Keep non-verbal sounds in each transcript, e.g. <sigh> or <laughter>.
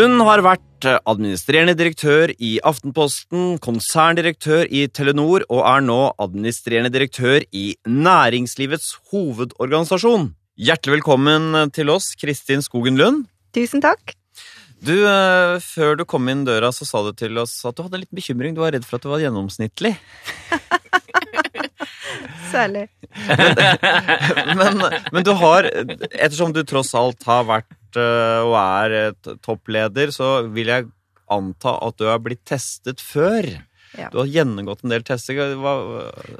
Hun har vært administrerende direktør i Aftenposten, konserndirektør i Telenor og er nå administrerende direktør i Næringslivets hovedorganisasjon. Hjertelig velkommen til oss, Kristin Skogen Lund. Tusen takk. Du, eh, Før du kom inn døra, så sa du til oss at du hadde litt bekymring. Du var redd for at du var gjennomsnittlig. <laughs> Særlig. <laughs> Men, men du har, ettersom du tross alt har vært eh, og er toppleder, så vil jeg anta at du har blitt testet før. Ja. Du har gjennomgått en del tester. Hva,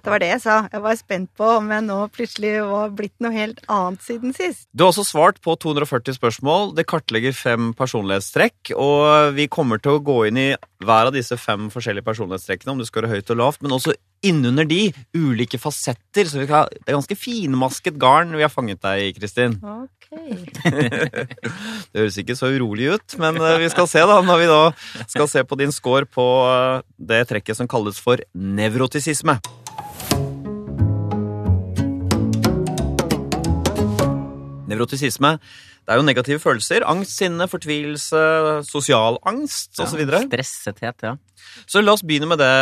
Det var det jeg sa. Jeg var spent på om jeg nå plutselig var blitt noe helt annet siden sist. Du har også svart på 240 spørsmål. Det kartlegger fem personlighetstrekk. Og vi kommer til å gå inn i hver av disse fem forskjellige personlighetstrekkene, om du scorer høyt og lavt, men også innunder de ulike fasetter. Så vi kan, det er ganske finmasket garn vi har fanget deg i, Kristin. Ok. <laughs> Det høres ikke så urolig ut, men eh, vi skal se da, når vi da skal se på din score på eh, det trekket som kalles for nevrotisisme. Nevrotisisme det er jo negative følelser. Angst, sinne, fortvilelse, sosial angst osv. Så, Stressethet, ja. så la oss begynne med det.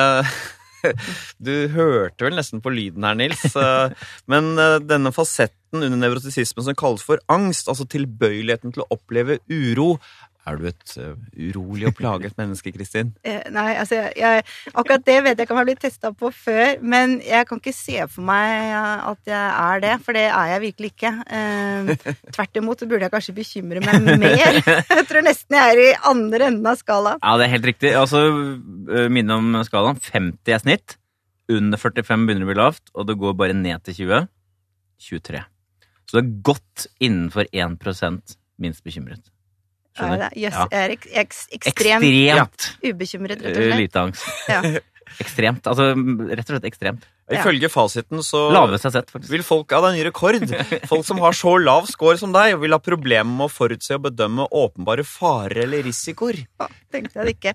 <laughs> Du hørte vel nesten på lyden her, Nils. <laughs> Eh, Men eh, denne fasetten under nevrotisismen som kalles for angst, altså tilbøyeligheten til å oppleve uro Er du et eh, urolig og plaget <laughs> menneske, Kristin? Eh, Nei, altså jeg, akkurat det vet jeg ikke om jeg har blitt testa på før, men jeg kan ikke se for meg eh, at jeg er det, for det er jeg virkelig ikke. Eh, tvert imot så burde jeg kanskje bekymre meg mer. <laughs> Jeg tror nesten jeg er i andre enden av skalaen. Ja, det er helt riktig. Altså, minne om skalaen. 50 er snitt. Under 45 begynner det å bli lavt, og det går bare ned til 20. 23. Så det er godt innenfor 1% minst bekymret. Ja, Skjønner? Jøss, Ja. er ek, eks, ekstremt Ekstremt ubekymret, rett og øh, slett. lite angst. Ja. <laughs> Ekstremt. Altså rett og slett ekstremt. Ja. Ifølge fasiten så sett, vil folk Ja, det er en ny rekord. <laughs> Folk som har så lav score som deg, vil ha problemer med å forutse og bedømme åpenbare farer eller risikoer. Ja, tenkte jeg det ikke.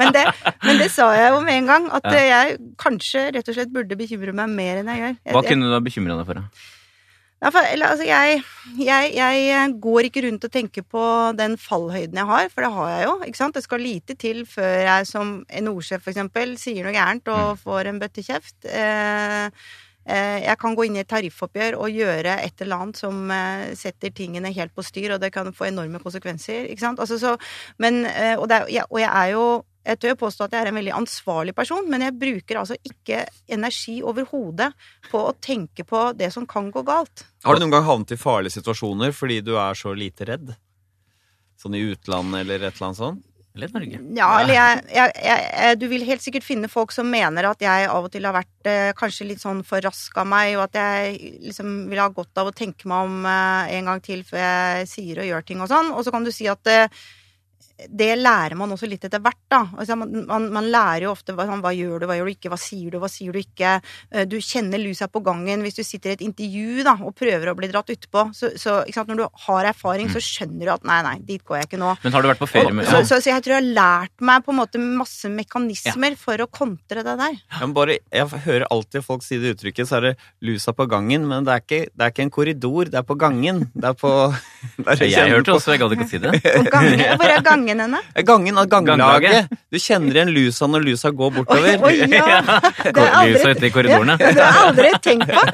Men det, men det sa jeg jo med en gang, at Ja. jeg kanskje rett og slett burde bekymre meg mer enn jeg gjør. Jeg, Hva kunne du ha bekymra deg for? da? Ja, for, eller, altså, jeg, jeg, jeg går ikke rundt og tenker på den fallhøyden jeg har, for det har jeg jo. ikke sant? Det skal lite til før jeg som NHO-sjef for eksempel sier noe gærent og får en bøtte kjeft. Eh, eh, jeg kan gå inn i et tariffoppgjør og gjøre et eller annet som eh, setter tingene helt på styr, og det kan få enorme konsekvenser. ikke sant? Altså, så, men, eh, og, det og jeg er jo jeg tør påstå at jeg er en veldig ansvarlig person, men jeg bruker altså ikke energi overhodet på å tenke på det som kan gå galt. Har du noen gang havnet i farlige situasjoner fordi du er så lite redd? Sånn i utlandet eller et eller annet sånt? Eller Norge? Ja, eller jeg, jeg, jeg, Du vil helt sikkert finne folk som mener at jeg av og til har vært eh, kanskje litt sånn for rask av meg, og at jeg liksom vil ha godt av å tenke meg om eh, en gang til før jeg sier og gjør ting og sånn. Og så kan du si at eh, det lærer man også litt etter hvert, da. Altså, man, man, man lærer jo ofte hva, sånn, hva gjør du, hva gjør du ikke, hva sier du, hva sier du ikke. Eh, Du kjenner lusa på gangen hvis du sitter i et intervju da, og prøver å bli dratt utpå. Så, så når du har erfaring, så skjønner du at nei, nei, dit går jeg ikke nå. Men har du vært på ferie med Så, ja. så, så jeg tror jeg har lært meg på en måte masse mekanismer for å kontre det der. Ja, men bare, jeg hører alltid folk si det uttrykket, så er det lusa på gangen, men det er ikke, det er ikke en korridor, det er på gangen. Det er på <laughs> det er, Jeg hørte også, jeg gadd ikke å si det. På gangen, hvor er gangen henne? Gangen av ganglaget. Du kjenner igjen lusa når lusa går Oi, bortover. oi, <laughs> ja. Det har jeg aldri, ute i korridorene. ja, det har jeg aldri tenkt på.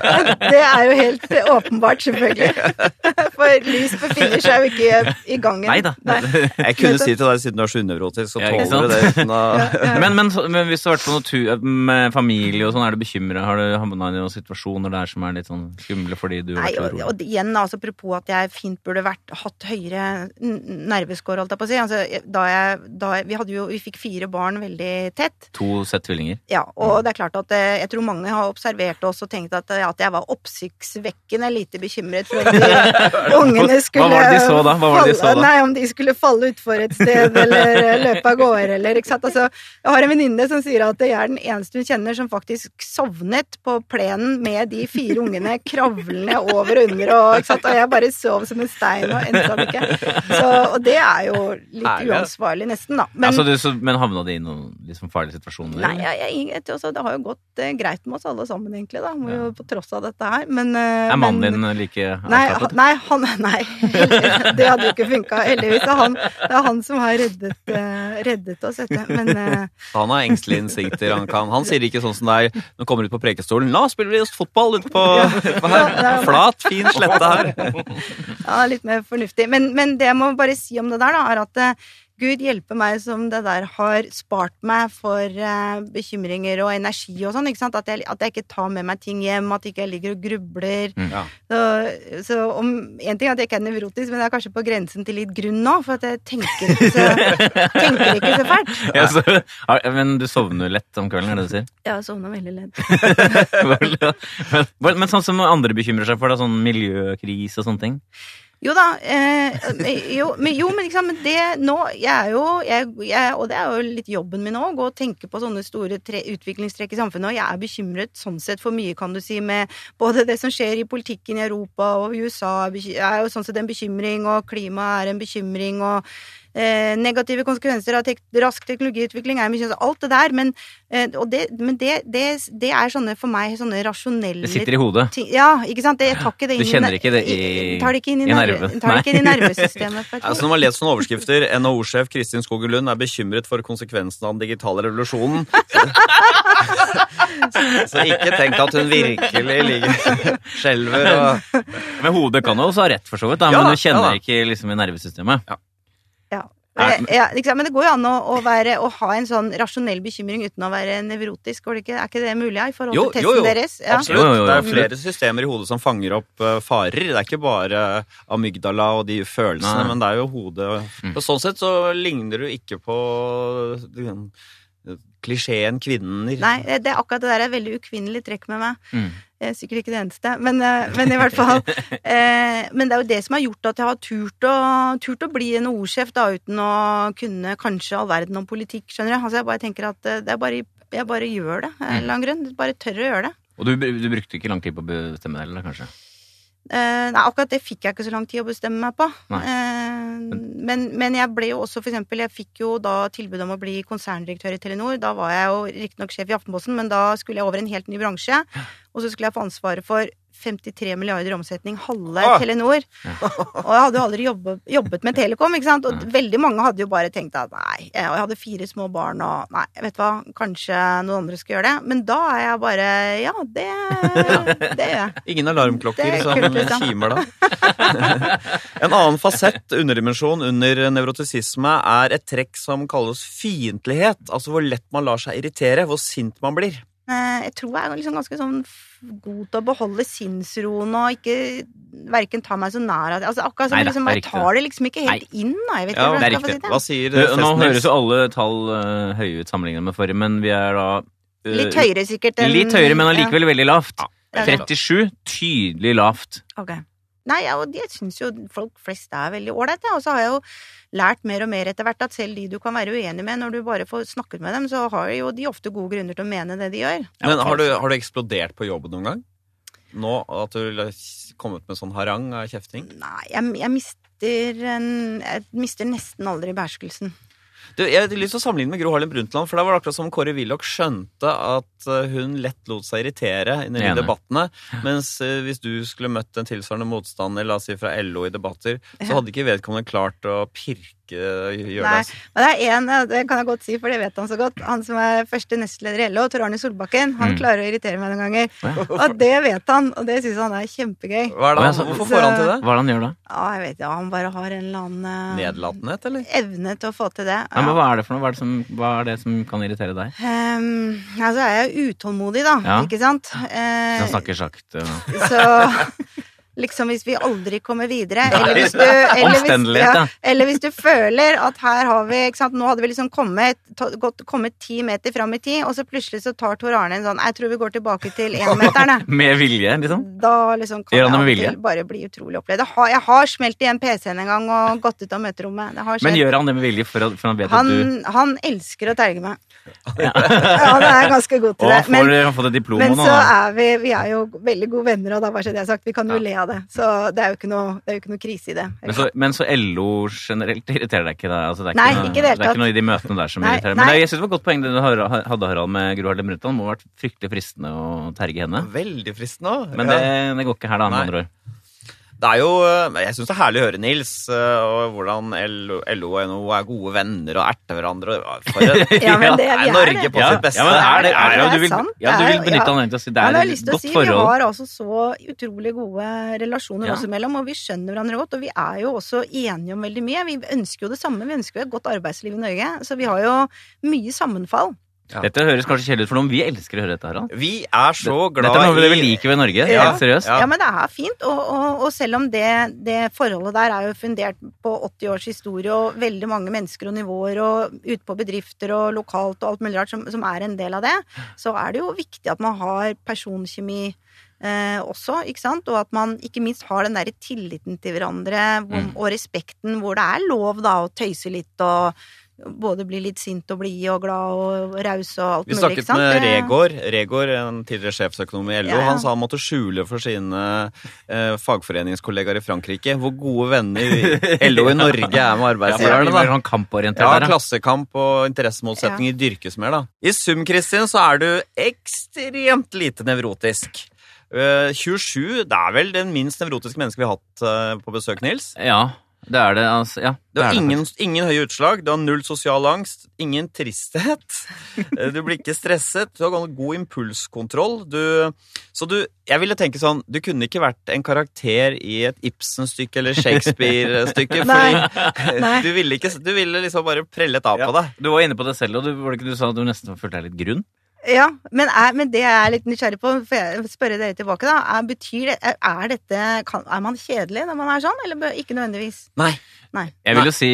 Det er jo helt åpenbart, selvfølgelig. <laughs> For lys befinner seg jo ikke i gangen. Neida. Jeg kunne si til deg, siden du er så undervrotisk, så tåler du det uten å <laughs> Men, men, men hvis du har vært på noe tur med familie og sånn, er du bekymra? Har du havna i noen situasjoner der som er litt sånn skumle fordi du har Nei, vært og, urolig? og igjen, altså, apropos at jeg fint burde vært, hatt høyere nerveskår, holdt jeg på å si. Altså, da jeg, da jeg, vi, jo, vi fikk fire barn veldig tett. To sett tvillinger? Ja, og det er klart at eh, jeg tror mange har observert oss og tenkt at, eh, at jeg var oppsiktsvekkende lite bekymret for om de <laughs> ungene skulle Hva var det de så da? Hva var det de så da? Nei, om de skulle falle utfor et sted eller eh, <laughs> løpe av gårde eller ikke sant. Altså, jeg har en venninne som sier at jeg er den eneste hun kjenner som faktisk sovnet på plenen med de fire ungene kravlende over og under og ikke sant. Og jeg bare sov som en stein og endte opp ikke. Så, og det er jo litt Herlig. uansvarlig, nesten, da. Men, altså, du, så, men havna de i noen liksom, farlige situasjoner? Nei, jeg, jeg, jeg, altså, det har jo gått eh, greit med oss alle sammen, egentlig, da. Må jo, på tross av dette her. Men eh, er mannen men- din like Nei, han, nei, han, <laughs> nei, <laughs> det hadde jo ikke funka. Heldigvis er han, det er han som har reddet, eh, reddet oss, vet du. Men eh, Han har engstelige instinkter. Han, kan. han sier ikke sånn som deg når han kommer ut på prekestolen. Nå spiller vi oss fotball ute på, <laughs> på her. Flat, fin slette her. ja, litt mer fornuftig. Men, men det jeg må bare si om det der, da, er at eh, Gud hjelpe meg som det der har spart meg for uh, bekymringer og energi og sånn. ikke sant? At jeg, at jeg ikke tar med meg ting hjem, at ikke jeg ligger og grubler. Ja. Så, så om, En ting er at jeg ikke er nevrotisk, men det er kanskje på grensen til litt grunn nå. For at jeg tenker ikke så, tenker ikke så fælt. <laughs> Ja, så, men du sovner lett om kvelden, er det du sier? Ja, Jeg sovner veldig lett. <laughs> men, men sånn som andre bekymrer seg for, da, sånn miljøkrise og sånne ting? Jo da. Eh, jo, men, jo, men liksom det nå Jeg er jo jeg, jeg, Og det er jo litt jobben min òg, å tenke på sånne store tre, utviklingstrekk i samfunnet. Og jeg er bekymret sånn sett for mye, kan du si, med både det som skjer i politikken i Europa og USA, jeg er jo sånn sett en bekymring, og klima er en bekymring, og eh, negative konsekvenser av tek rask teknologiutvikling er mye sånn Alt det der. Men, eh, og det, men det, det, det er sånne for meg sånne rasjonelle Det sitter i hodet. ting. Ja, ikke sant? Det, jeg tar ikke det Du inn du kjenner ikke det i- tar det ikke inn i, i nerve- nerven. Tar det ikke inn i <laughs> nervesystemet. Altså når man leser sånne overskrifter NHO-sjef Kristin Skogen Lund er bekymret for konsekvensene av den digitale revolusjonen. <laughs> Så ikke tenk at hun virkelig ligger skjelver og Men hodet kan jo også ha rett, for så vidt, da, Ja men hun du kjenner ja ikke liksom i nervesystemet. Ja. Eh, ja, liksom. Men det går jo an å, å, være, å ha en sånn rasjonell bekymring uten å være nevrotisk. Går det ikke? Er ikke det mulig ja, i forhold Jo, til testen jo. deres? Ja. Absolutt. Jo, jo, jo, Det er flere systemer i hodet som fanger opp eh, farer. Det er ikke bare amygdala og de følelsene, Nei. men det er jo hodet. Mm. På sånn sett så ligner du ikke på klisjeen kvinner. Nei, det, er akkurat det der er veldig ukvinnelig trekk med meg. Mm. Er sikkert ikke det eneste, men, eh, men i hvert fall. <laughs> Eh, men det er jo det som har gjort at jeg har turt å, turt å bli en ordsjef, da, uten å kunne kanskje all verden om politikk, skjønner du. Altså, jeg bare tenker at eh, det er bare, jeg bare gjør det, av en eller annen grunn. Bare tør å gjøre det. Og du, du brukte ikke lang tid på å bestemme deg, heller, kanskje? Eh, nei, akkurat det fikk jeg ikke så lang tid å bestemme meg på. Nei. Eh, men, men jeg ble jo også, for eksempel, jeg fikk jo da tilbud om å bli konserndirektør i Telenor. Da var jeg jo riktignok sjef i Aftenposten, men da skulle jeg over i en helt ny bransje. Og så skulle jeg få ansvaret for 53 milliarder i omsetning, halve Ah! Telenor. Og jeg hadde jo aldri jobbet, jobbet med Telekom, ikke sant. Og veldig mange hadde jo bare tenkt at nei, og jeg hadde fire små barn og nei, vet du hva, kanskje noen andre skal gjøre det. Men da er jeg bare ja, det, <laughs> det gjør jeg. Ingen alarmklokker er som liksom. kimer da. <laughs> <laughs> en annen fasett, underdimensjon, under nevrotisisme er et trekk som kalles fiendtlighet. Altså hvor lett man lar seg irritere, hvor sint man blir. Eh, Jeg tror jeg er liksom ganske sånn god til å beholde sinnsroen og ikke verken ta meg så nær av. Altså, akkurat som Neida, liksom, jeg tar det liksom ikke helt inn. Da. Jeg vet ikke Ja, hvordan det er riktig. si det. Hva sier Du, nå høres jo alle tall uh, høye ut sammenlignet med forrige, men vi er da uh, Litt høyere sikkert En, Litt høyere, men allikevel veldig lavt. Ja, er 37, tydelig lavt. Okay. ok. Nei, ja, og det syns jo folk flest er veldig ålreite. Og så har jeg jo lært mer og mer etter hvert at selv de du kan være uenig med, når du bare får snakket med dem, så har jo de ofte gode grunner til å mene det de gjør. Men har du, har du eksplodert på jobben noen gang? Nå at du har kommet med sånn harang av kjefting? Nei, jeg, jeg mister en Jeg mister nesten aldri beherskelsen. Du, jeg har lyst til å sammenligne med Gro Harlem Brundtland, for da var det akkurat som Kåre Willoch skjønte at eh, hun lett lot seg irritere i de debattene. Mens eh, hvis du skulle møtt en tilsvarende motstander, la oss si fra LO i debatter, så hadde ikke vedkommende klart å pirke gjøre Nei, det. men det er en, det kan jeg godt si, for det vet han så godt. Han som er første nestleder i LO, Tor Arne Solbakken, han Mm. klarer å irritere meg noen ganger. Ja. Og det vet han, og det syns han er kjempegøy. Hva er det, han- hvorfor får han til det? Hva er det han gjør da? Ja, jeg vet ja, han bare har en eller annen eh, Nedlatenhet, eller? evne til å få til det. Ja, men hva er det for noe? Hva er det som, hva er det som kan irritere deg? Um, altså er utålmodig, da. Ja. Ikke sant? Han Eh, snakker sakte. så <laughs> <laughs> liksom hvis vi aldri kommer videre, eller hvis du <laughs> eller hvis, ja. eller hvis du føler at her har vi ikke sant, Nå hadde vi liksom kommet, gått, kommet ti meter fram i tid, og så plutselig så tar Tor Arne en sånn Jeg tror vi går tilbake til <laughs> énmeteren, jeg. Med vilje, liksom? Da liksom kan Gjør han det bare bli utrolig opplevd. Jeg har, jeg har smelt igjen PC-en en gang og gått ut av møterommet. Det har Men gjør han det med vilje for, for han vet Han, at du han elsker å terge meg. Ja, <laughs> han er ganske god til det. får Men, han fått et diplom men nå, så er vi, vi er jo veldig gode venner, og da bare så det jeg sagt, vi kan jo Ja. le av det. Så det er jo ikke noe, det er jo ikke noe krise i det. Men så, men så LO generelt irriterer deg ikke? Da? Altså, det er Nei, noe, ikke det det er ikke noe i de møtene der som Nei, irriterer. Men nei. jeg synes det var et godt poeng det du hadde, Harald, med Gro Harlem Brundtland. Det må ha vært fryktelig fristende å terge henne. Veldig fristende òg. Men det, det går ikke her, da, med andre ord. Det er jo, eh, Jeg syns det er herlig å høre, Nils, eh, og hvordan LO, LO og NHO er gode venner og erter hverandre. For det, <laughs> Ja, men det, er er Norge på sitt beste. Ja, men er det, er er du vil, ja, du vil benytte ja. anledningen til å si det er har et godt si, forhold. Vi har altså så utrolig gode relasjoner Ja. oss imellom, og vi skjønner hverandre godt. Og vi er jo også enige om veldig mye. Vi ønsker jo det samme. Vi ønsker jo et godt arbeidsliv i Norge. Så vi har jo mye sammenfall. Ja. Dette høres kanskje kjedelig ut for noen, vi elsker å høre dette, Harald. Vi er så glad Dette er noe vi liker ved Norge. Ja. Helt seriøst. Ja. Ja, men det er fint. Og, og, og selv om det, det forholdet der er jo fundert på 80 års historie og veldig mange mennesker og nivåer og ute på bedrifter og lokalt og alt mulig rart som, som er en del av det, så er det jo viktig at man har personkjemi eh, også, ikke sant? Og at man ikke minst har den derre tilliten til hverandre hvor, Mm. og respekten hvor det er lov da å tøyse litt og både bli litt sint og blid og glad og raus og alt mulig. Vi snakket mulig, med Regår, Regård, Regård, en tidligere sjefsøkonom i LO. Ja, ja. Han sa han måtte skjule for sine eh, fagforeningskollegaer i Frankrike hvor gode venner LO <laughs> i Norge er med Ja, er arbeidsgiverne. sånn Ja, der, ja. klassekamp og interessemotsetninger dyrkes mer, da. I sum, Kristin, så er du ekstremt lite nevrotisk. Eh, 27, det er vel den minst nevrotiske mennesket vi har hatt eh, på besøk, Nils? Ja, det er det. Altså, ja, Du det var ingen, ingen høye utslag, du har null sosial angst, ingen tristhet. <laughs> Eh, Du blir ikke stresset, du har god impulskontroll. Du, så du, jeg ville tenke sånn, du kunne ikke vært en karakter i et Ibsen-stykke eller Shakespeare-stykke, <laughs> fordi Nei. <laughs> du ville, ikke, du ville liksom bare prelle et av på deg. Du var inne på det selv, og du, var det ikke du sa at du nesten følte deg litt grunn? Ja, men, er, men det jeg er litt nysgjerrig på, får jeg spørre dere tilbake, da. Er, betyr det, er, dette kan, Er man kjedelig når man er sånn, eller ikke nødvendigvis? Nei. Nei. Jeg vil jo si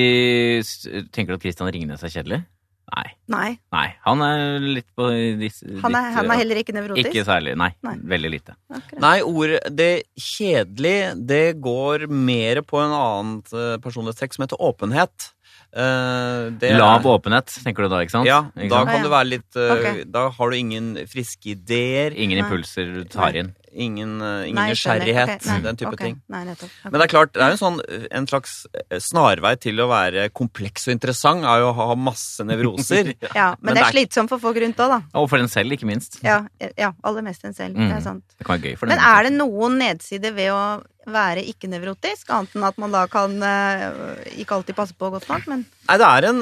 Tenker du at Christian Ringnes er kjedelig? Nei. Nei. Nei, han er litt på litt, Han er, han er heller ikke nevrotisk? Ikke særlig. Nei, Nei. veldig lite. Akkurat. Nei, ordet Det kjedelig, det går mer på en annen eh, personlighetstrekk som heter åpenhet. Eh, det er- Lav åpenhet, tenker du da, ikke sant? Ja, Ikke da sant? kan det være litt uh, okay. Da har du ingen friske ideer, Ingen impulser du tar inn. Ingen, eh, ingen Nei, nysgjerrighet, Okay. nei, den type okay. ting. Nei, nettopp. Ok. Men det er klart, det er jo en sånn en slags eh, snarvei til å være kompleks og interessant, er jo å ha masse nevroser. <laughs> ja, men, men det er er- slitsomt for folk rundt òg, da. Og for en selv, ikke minst. Ja, ja, aller mest en selv. Mm. Det er sant. Det kan være gøy for Men er det noen nedsider ved å være ikke-nevrotisk, annet enn at man da kan eh, ikke alltid passe på godt nok, men Nei, det er, en,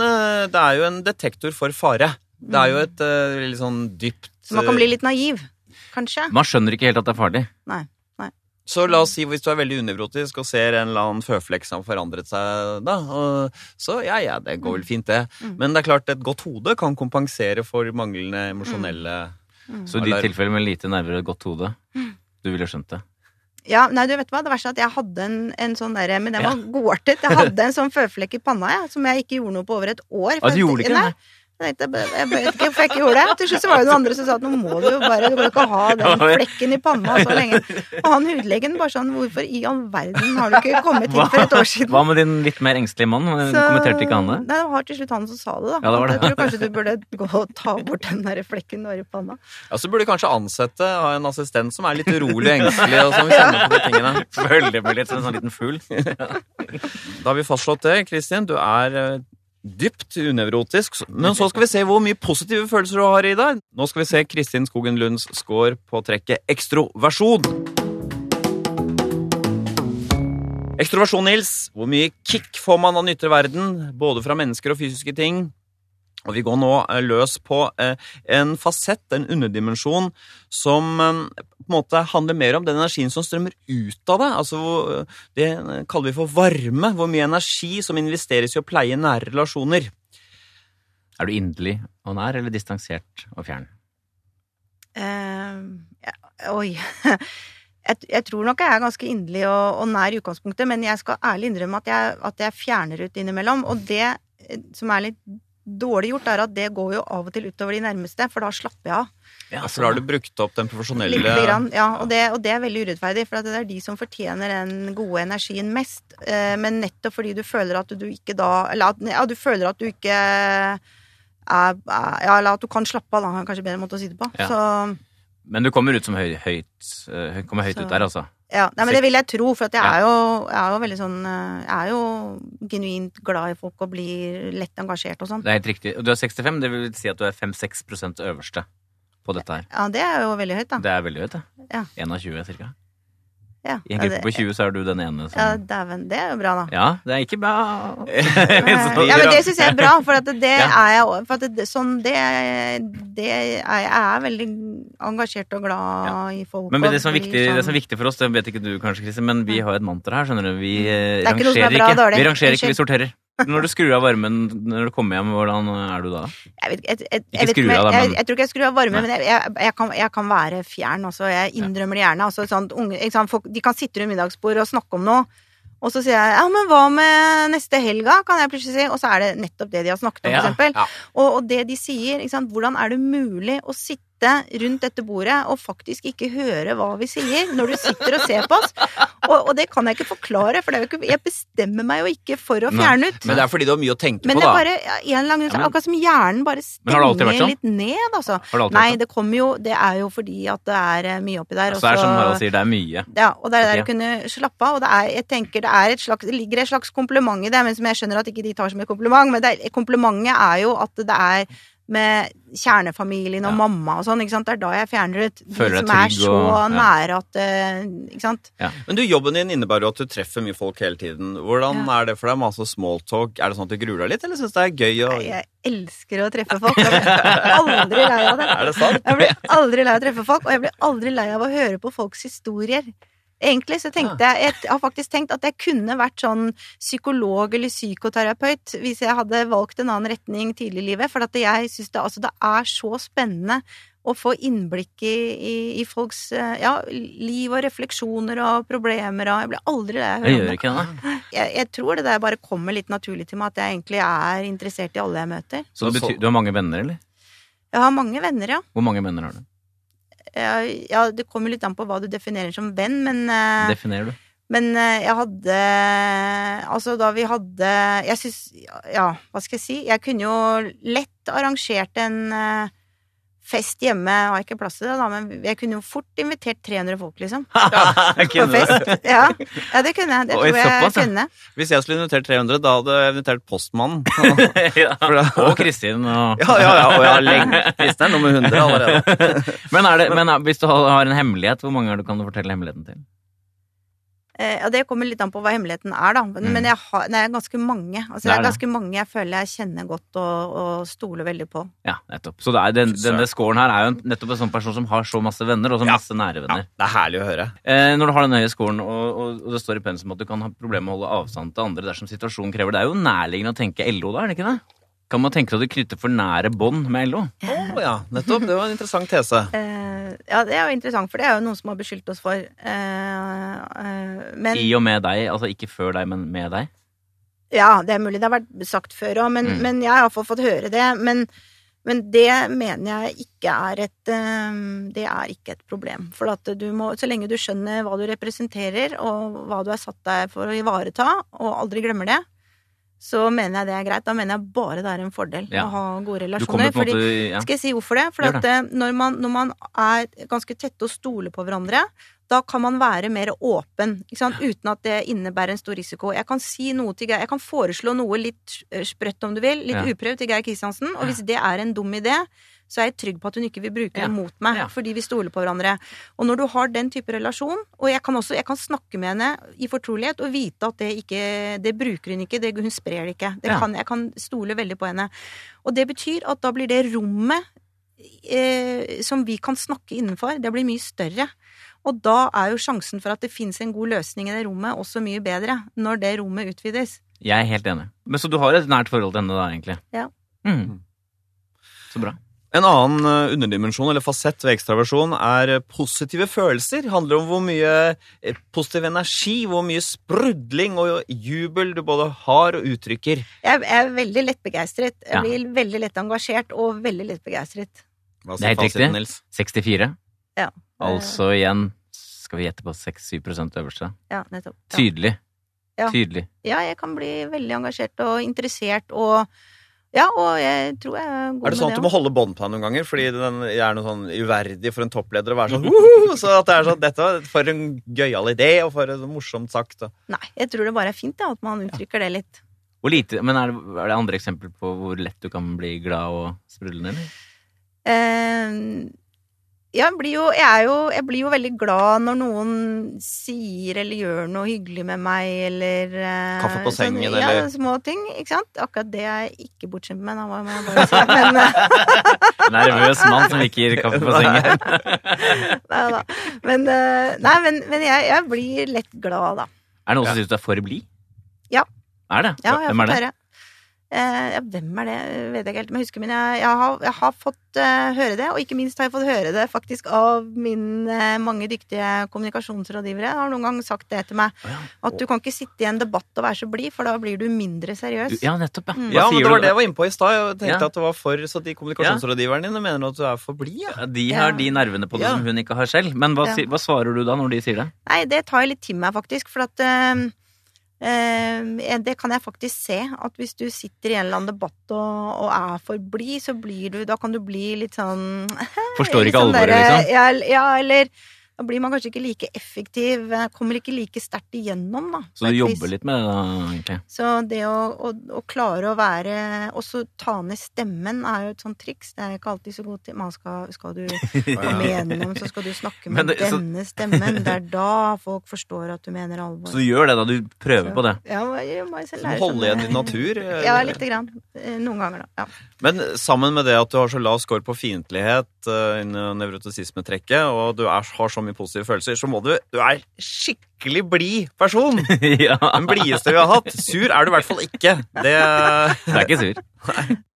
det er jo en detektor for fare. Det er jo et eh, litt sånn dypt Så man kan bli litt naiv, kanskje? Man skjønner ikke helt at det er farlig. Nei. Nei. Så la oss si hvis du er veldig unevrotisk og ser en eller annen føflekk som har forandret seg, da, så ja, ja, det går vel fint, det. Mm. Men det er klart, et godt hode kan kompensere for manglende emosjonelle Mm. Så i ditt tilfelle med lite nerver og et godt hode, du ville skjønt det. Ja, nei, du vet hva, det verste er at jeg hadde en, en sånn derre Men den var godartet. Jeg hadde <laughs> en sånn føflekk i panna, jeg, som jeg ikke gjorde noe på over et år. Ja, du gjorde ikke det? Jeg, tenkte, jeg, jeg vet ikke hvorfor jeg ikke gjorde det. Til slutt så var det noen andre som sa at nå må du jo bare Du kan ikke ha den flekken i panna så lenge. Og han hudlegen bare sånn Hvorfor i all verden har du ikke kommet hit for et år siden? Hva med din litt mer engstelige mann? Så- Kommenterte ikke han det? Nei, det var til slutt han som sa det, da. Ja, det var det. Jeg tror kanskje du burde gå og ta bort den der flekken du har i panna. Ja, så burde du kanskje ansette ha en assistent som er litt urolig og engstelig, og som kjenner på de tingene. Følger med litt som en sånn liten fugl. <laughs> Da har vi fastslått det, Kristin. Du er eh, dypt unevrotisk. Men så skal vi se hvor mye positive følelser du har i deg. Nå skal vi se Kristin Skogen Lunds score på trekket ekstroversjon. Ekstroversjon, Nils. Hvor mye kick får man av den ytre verden, både fra mennesker og fysiske ting? Og vi går nå eh, løs på eh, en fasett, en underdimensjon, som eh, på en måte handler mer om den energien som strømmer ut av det. Altså, det kaller vi for varme. Hvor mye energi som investeres i å pleie nære relasjoner. Er du inderlig og nær, eller distansert og fjern? Uh, ja, oi. <laughs> Jeg, jeg tror nok jeg er ganske inderlig og, og nær i utgangspunktet, men jeg skal ærlig innrømme at jeg, at jeg fjerner ut innimellom. Og det som er litt dårlig gjort, er at det går jo av og til utover de nærmeste, for da slapper jeg av. Ja, for da har du brukt opp den profesjonelle Litt grann, ja, og det, og det er veldig urettferdig, for det er de som fortjener den gode energien mest. Eh, Men nettopp fordi du føler at du ikke da Eller at, ja, du føler at du ikke er, Ja, eller at du kan slappe av, da, kanskje bedre måte å si det på. Ja. Så Men du kommer ut som høy, høyt eh, Kommer høyt Så- ut der, altså. Ja, nei, men det vil jeg tro, for jeg Ja. er jo, jeg er jo veldig sånn eh, Jeg er jo genuint glad i folk og blir lett engasjert og sånn. Det er helt riktig. Og du er 65, det vil si at du er 5-6 øverste på dette her. Ja, det er jo veldig høyt, da. Det er veldig høyt, det. Ja. 1 av 20, cirka. Ja, I en ja, gruppe på 20 så er du den ene som ja dæven, det er jo bra, da. Ja, det er ikke bra. <laughs> ja, men det syns jeg er bra, for at det Ja. er jeg òg. For det, sånn, det, det er, jeg er veldig engasjert og glad i folk. Men, det, som er viktig, det som er viktig for oss, det vet ikke du kanskje, Kristin, men vi har et mantra her, skjønner du. Vi ikke rangerer bra ikke. dårlig. Vi rangerer ikke, vi sorterer. Når du skrur av varmen når du kommer hjem, hvordan er du da? Jeg, vet, jeg, jeg, Ikke skru av, da, men- jeg tror ikke jeg skrur av varmen, men kan, jeg kan være fjern. også. jeg innrømmer det gjerne. Altså, sånn, unge, sant, folk, de kan sitte rundt middagsbord og snakke om noe. Og så sier jeg ja, men hva med neste helga, kan jeg plutselig si. Og så er det nettopp det de har snakket om, Ja, for eksempel. ja. Og, og det de sier, ikke sant, hvordan er det mulig å sitte rundt dette bordet og faktisk ikke høre hva vi sier, når du sitter og ser på oss? Og, og det kan jeg ikke forklare, for det er jo ikke, jeg bestemmer meg jo ikke for å fjerne ut. Men det er fordi du har mye å tenke Men på, det er da. bare en lang Ja, men- akkurat som hjernen bare det stenger sånn? litt ned, altså. Det Nei, sånn? det kommer jo Det er jo fordi at det er eh, mye oppi der. Så det er som Harald sier, det er mye. ja, og det er der du å kunne slappe av. Og det er, jeg tenker det er et slags Det ligger et slags kompliment i det, men som jeg skjønner at ikke de tar som et kompliment. Men det er, komplimentet er jo at det er med kjernefamilien og Ja. mamma og sånn, ikke sant. Det er da jeg fjerner ut de Føler som er så og- ja. nære at eh, Ikke sant. Men du, jobben din innebærer jo at du treffer mye folk hele tiden. Hvordan er det for deg? Masse smalltalk. Er det sånn at du gruer deg litt, eller syns du det er gøy å Jeg elsker å treffe folk. Jeg blir aldri lei av det. <laughs> Er det sant? Jeg blir aldri lei av å treffe folk, og jeg blir aldri lei av å høre på folks historier. Egentlig så tenkte jeg Jeg har faktisk tenkt at jeg kunne vært sånn psykolog eller psykoterapeut hvis jeg hadde valgt en annen retning tidlig i livet. For at jeg syns det, altså, det er så spennende å få innblikk i, i, i folks eh, ja, liv og refleksjoner og problemer og Jeg blir aldri det Jeg høre om gjør ikke det. Jeg, jeg tror det der bare kommer litt naturlig til meg, at jeg egentlig er interessert i alle jeg møter. Så det betyr, du har mange venner, eller? Jeg har mange venner, ja. Hvor mange venner har du? Ja, ja, det kommer litt an på hva du definerer som venn, men, eh, Definerer du? men eh, jeg hadde Altså, da vi hadde Jeg syns Ja, hva skal jeg si? Jeg kunne jo lett arrangert en eh, fest hjemme. Jeg har ikke plass til det, da, men jeg kunne jo fort invitert 300 folk, liksom. <laughs> På du? fest. Ja, ja det kunne jeg. Det tror jeg såpass, kunne. Hvis jeg skulle invitert 300, da hadde jeg invitert postmannen. <laughs> ja. Og Kristin og <laughs> Ja, ja, ja, og jeg har lenge Kristin er nummer 100 allerede. Men, er det, men hvis du har har en hemmelighet, hvor mange er det kan du fortelle hemmeligheten til? Eh, Ja, det kommer litt an på hva hemmeligheten er, da. Men, Mm. jeg har, det er ganske mange. Altså, Det er det. ganske mange jeg føler jeg kjenner godt og, og stoler veldig på. Ja, nettopp. Så det er, den, denne scoren her er jo nettopp en sånn person som har så masse venner, og så Ja. masse nære venner. Ja, det er herlig å høre. Eh, når du har den høye scoren, og, og, og det står i pensum at du kan ha problemer med å holde avstand til andre dersom situasjonen krever det, er jo nærliggende å tenke LO da, er det ikke det? Kan man tenke seg at du knytter for nære bånd med LO? Å ja, nettopp. Det var en interessant tese. Uh, ja, det er jo interessant, for det er jo noen som har beskyldt oss for. Uh, uh, men I og med deg, altså ikke før deg, men med deg? Ja, det er mulig det har vært sagt før òg, men, Mm. men jeg har iallfall fått høre det. Men, men det mener jeg ikke er et Det er ikke et problem. For at du må, så lenge du skjønner hva du representerer, og hva du er satt der for å ivareta, og aldri glemmer det, så mener jeg det er greit. Da mener jeg bare det er en fordel Ja. å ha gode relasjoner. Fordi, måte ja. skal jeg si hvorfor det? For eh, når man, når man er ganske tette og stoler på hverandre, da kan man være mer åpen, uten at det innebærer en stor risiko. Jeg kan si noe til Geir, jeg kan foreslå noe litt sprøtt om du vil, litt Ja. uprøvd til Geir Kristiansen, og hvis det er en dum idé, så er jeg trygg på at hun ikke vil bruke Ja. det mot meg, Ja. fordi vi stoler på hverandre. Og når du har den type relasjon, og jeg kan også jeg kan snakke med henne i fortrolighet og vite at det ikke Det bruker hun ikke, det, hun sprer det ikke. Det Ja. kan, jeg kan stole veldig på henne. Og det betyr at da blir det rommet eh, som vi kan snakke innenfor, det blir mye større. Og da er jo sjansen for at det fins en god løsning i det rommet, også mye bedre. Når det rommet utvides. Jeg er helt enig. Men Så du har et nært forhold til henne da, egentlig? Ja. Mm. Så bra. En annen eh, underdimensjon eller fasett ved ekstraversjon er eh, positive følelser. Det handler om hvor mye eh, positiv energi, hvor mye sprudling og jubel du både har og uttrykker. Jeg er veldig lett begeistret. Jeg Ja. blir veldig lett engasjert og veldig lett begeistret. Hva Det er sier helt fasiten, riktig. Nils? 64. Ja. Altså igjen skal vi gjette på 6-7 øverste. Ja, nettopp. Ja. Tydelig. Ja. Tydelig. ja, jeg kan bli veldig engasjert og interessert og Ja, og jeg tror jeg er god Er det sånn at du må holde bånd på deg noen ganger? Fordi den er noe sånn uverdig for en toppleder å være sånn «Woho!» Så at det er sånn Dette var for en gøyal idé, og for en morsomt sagt. Og. Nei, jeg tror det bare er fint da, at man uttrykker det litt. Hvor lite, men er det, er det andre eksempler på hvor lett du kan bli glad og sprudlende? eller? Eh, jeg, blir jo, jeg, er jo, jeg blir jo veldig glad når noen sier eller gjør noe hyggelig med meg, eller eh, Kaffe på sengen, ja, eller- små ting, ikke sant? Akkurat det er jeg ikke bortskjemt med, da må jeg bare si. Men, eh, <laughs> Nervøs mann som ikke gir kaffe på sengen. <laughs> nei, da. men, eh, nei, men, men jeg, jeg blir lett glad, da. Er det noen som syns du er for blid? Ja. Er det? Ja, jeg Hvem er det? høre. Eh, ja, hvem er det, vet jeg ikke helt, men jeg husker men jeg, jeg, har, jeg har fått eh, høre det, og ikke minst har jeg fått høre det faktisk av mine mange dyktige kommunikasjonsrådgivere. Jeg Har noen gang sagt det til meg, ja. at du kan ikke sitte i en debatt og være så blid, for da blir du mindre seriøs. Ja, nettopp, ja. Mm. Hva Ja, men det du var det jeg var inne på i stad. Jeg tenkte Ja. at det var for Så de kommunikasjonsrådgiverne dine mener at du er for blid, ja. Ja, De har Ja. de nervene på det Ja. som hun ikke har selv. Men hva, Ja. hva svarer du da når de sier det? Nei, det tar jeg litt til meg, faktisk, for at eh, eh, det kan jeg faktisk se, at hvis du sitter i en eller annen debatt og, og er for blid, så blir du Da kan du bli litt sånn <laughs> Forstår ikke sånn alvoret, liksom? Ja, ja, eller da blir man kanskje ikke like effektiv, eh, kommer ikke like sterkt igjennom, da. Så du jobber litt med det, da, egentlig? Så det å, å, å klare å være Også ta ned stemmen er jo et sånt triks. Det er ikke alltid så god til. Man skal, skal du <laughs> komme gjennom, så skal du snakke med det- så- denne stemmen. Det er <laughs> da folk forstår at du mener alvor. Så du gjør det da? Du prøver på det? Ja, jeg må selv lære Holde igjen din natur. Ja, lite grann. Eh, Noen ganger, da. Ja. Men sammen med det at du har så lav score på fiendtlighet uh, innen nevrotisismetrekket, og du er, har så mye positive følelser, så må du Du er skikkelig blid person! <laughs> ja. Den blideste vi har hatt. Sur er du i hvert fall ikke. Det, Du er ikke sur?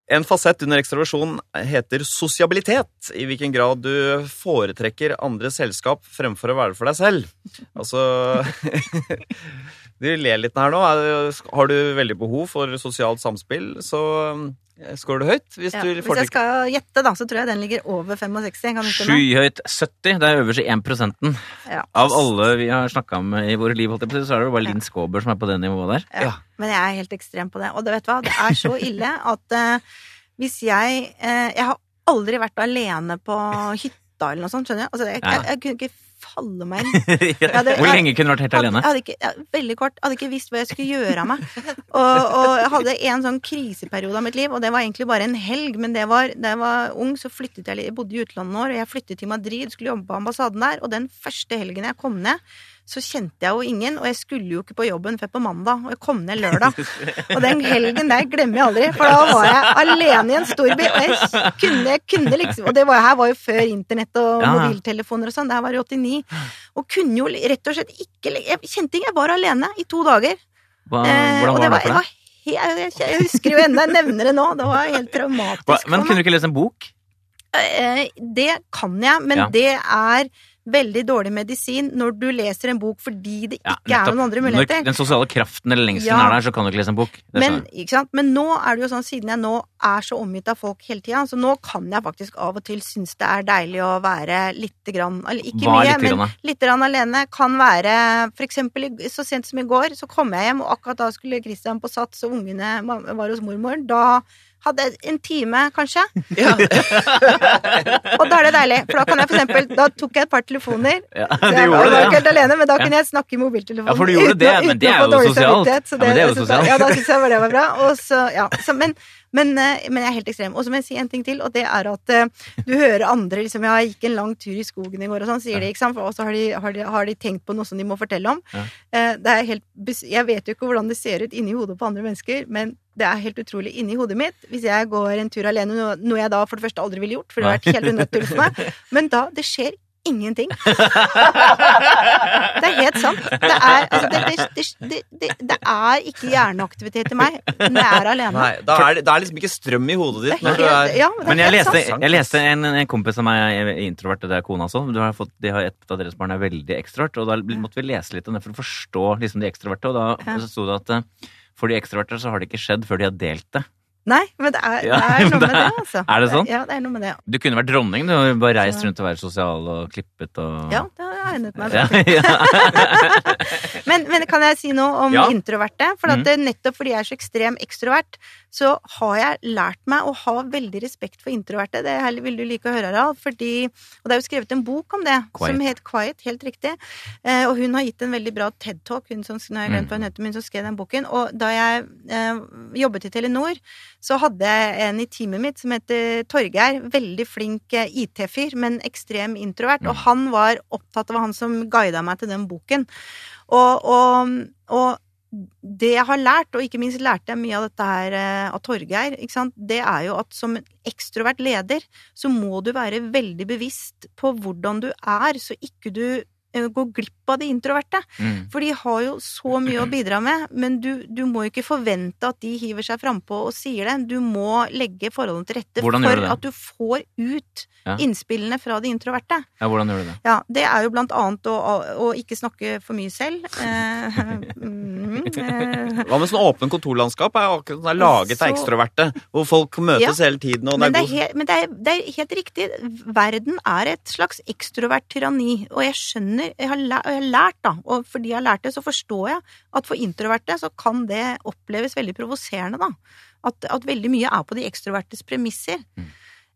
en fasett under ekstraversjon heter sosiabilitet. I hvilken grad du foretrekker andres selskap fremfor å være for deg selv. Altså <laughs> Du ler litt her nå. Har du veldig behov for sosialt samspill, så eh, du høyt. Hvis Ja. du Hvis jeg skal gjette, da, så tror jeg den ligger over 65. Kan du? Skyhøyt 70. Det er øverste 1 prosenten. Ja. Av alle vi har snakka med i våre liv, holdt jeg på så er det jo bare Linn Skåber som er på det nivået der. Ja. Ja. Men jeg er helt ekstrem på det. Og det vet du hva, det er så ille at uh, hvis jeg uh, Jeg har aldri vært alene på hytta eller noe sånt, skjønner du? Altså, jeg, jeg, jeg kunne ikke falle meg inn. <laughs> Hvor lenge kunne du vært helt Hadde, alene? hadde ikke, ja, veldig kort. Hadde ikke visst hva jeg skulle gjøre av meg. Og, og jeg hadde en sånn kriseperiode av mitt liv, og det var egentlig bare en helg. Men det var, da jeg var ung, så flyttet jeg Jeg bodde i utlandet nå, og jeg flyttet til Madrid, skulle jobbe på ambassaden der. Og den første helgen jeg kom ned, så kjente jeg jo ingen, og jeg skulle jo ikke på jobben før på mandag. Og jeg kom ned lørdag. Og den helgen der glemmer jeg aldri, for da var jeg alene i en storby. Og jeg kunne, jeg kunne liksom Og det var, her var jo før internett og mobiltelefoner og sånn. Det her var i 89. Og kunne jo rett og slett ikke Jeg kjente ikke, jeg var alene i to dager. Hva, Eh, hvordan var det for deg? jeg, jeg husker jo ennå, jeg nevner det nå. Det var helt traumatisk. Hva, men kunne du ikke lese en bok? Eh, Det kan jeg, men Ja. det er veldig dårlig medisin når du leser en bok fordi det Ja, ikke er noen andre muligheter. Når den sosiale kraften eller lengselen Ja. er der, så kan du ikke lese en bok. Men, men nå er det jo sånn, siden jeg nå er så omgitt av folk hele tida, så nå kan jeg faktisk av og til synes det er deilig å være lite grann Eller ikke Hva mye, men lite grann alene. Kan være For eksempel så sent som i går, så kom jeg hjem, og akkurat da skulle Christian på Sats, og ungene var hos mormoren. Da hadde en time, kanskje. <laughs> Ja. Og da er det deilig, for da kan jeg for eksempel Da tok jeg et par telefoner. <laughs> Ja, du jeg var gjorde det, ikke helt alene, men da kunne jeg snakke i mobiltelefonen. Ja, for du gjorde uten det, men det <laughs> er jo sosialt. Det, Ja, men det er jo da- sosialt. Ja, da syns jeg det var bra. Og så, ja, så, men, men, eh, men jeg er helt ekstrem. Og så må jeg si en ting til, og det er at uh, du hører andre liksom Jeg gikk en lang tur i skogen i går, og sånn, sier de, ikke sant. Og så har de, har, har de tenkt på noe som de må fortelle om. Ja. Eh, Det er helt, jeg vet jo ikke hvordan det ser ut inni hodet på andre mennesker, men det er helt utrolig inni hodet mitt. Hvis jeg går en tur alene, noe, jeg da for det første aldri ville gjort, for det har vært helt unødvendig for meg, men da Det skjer ingenting. Det er helt sant. Det er, altså, det, det, det, det, det, det er ikke hjerneaktivitet i meg når jeg er alene. Nei, da er det, det er liksom ikke strøm i hodet Det ditt er helt, er ja, det er Men jeg leste, jeg leste en, en kompis av meg er introvert, og det er kona også. Du har fått, de har et av deres barn er veldig ekstrovert, og da måtte vi lese litt om det for å forstå liksom, de ekstroverte. Og da Ja. så sto det at eh, for de ekstroverte så har det ikke skjedd før de har delt det. Nei, men det er, det er noe det med det, altså. er det sånn? Ja, det er noe med det. Ja. Du kunne vært dronning, du. Bare reist rundt og vært sosial og klippet og Ja, det har jeg egnet meg. Ja. <laughs> <laughs> Men, men kan jeg si noe om Ja. introverte? For at Mhm. det, nettopp fordi jeg er så ekstrem ekstrovert, så har jeg lært meg å ha veldig respekt for introverte. Det vil du like å høre, Harald. Fordi, og det er jo skrevet en bok om det, Quiet. som het Quiet, helt riktig. Eh, og hun har gitt en veldig bra TED-talk, hun som, nå har jeg glemt hva hun heter, men hun som skrev den boken. Og da jeg eh, jobbet i Telenor, så hadde jeg en i teamet mitt som heter Torgeir. Veldig flink eh, IT-fyr, men ekstrem introvert. Og han var opptatt av han som guida meg til den boken. Og, og, og det jeg har lært, og ikke minst lærte jeg mye av dette her eh, av Torgeir, det er jo at som en ekstrovert leder, så må du være veldig bevisst på hvordan du er, så ikke du eh, går glipp av de introverte. Mm. For de har jo så mye å bidra med, men du, du må jo ikke forvente at de hiver seg frampå og sier det. Du må legge forholdene til rette Hvordan for du at du får ut Ja. innspillene fra de introverte. ja, hvordan gjør du det? Ja, det er jo blant annet å, å ikke snakke for mye selv. Eh, <laughs> mm, eh, Hva med sånn åpen kontorlandskap? er akkurat sånn er laget av Så- ekstroverte. Hvor folk møtes hele tiden. Og det men det er er, god helt, men det er, det er helt riktig. Verden er et slags ekstrovert tyranni. Og jeg skjønner, jeg har, lært, jeg har lært da, og fordi jeg har lært det, så forstår jeg at for introverte så kan det oppleves veldig provoserende, da. At, at veldig mye er på de ekstrovertes premisser. Mm.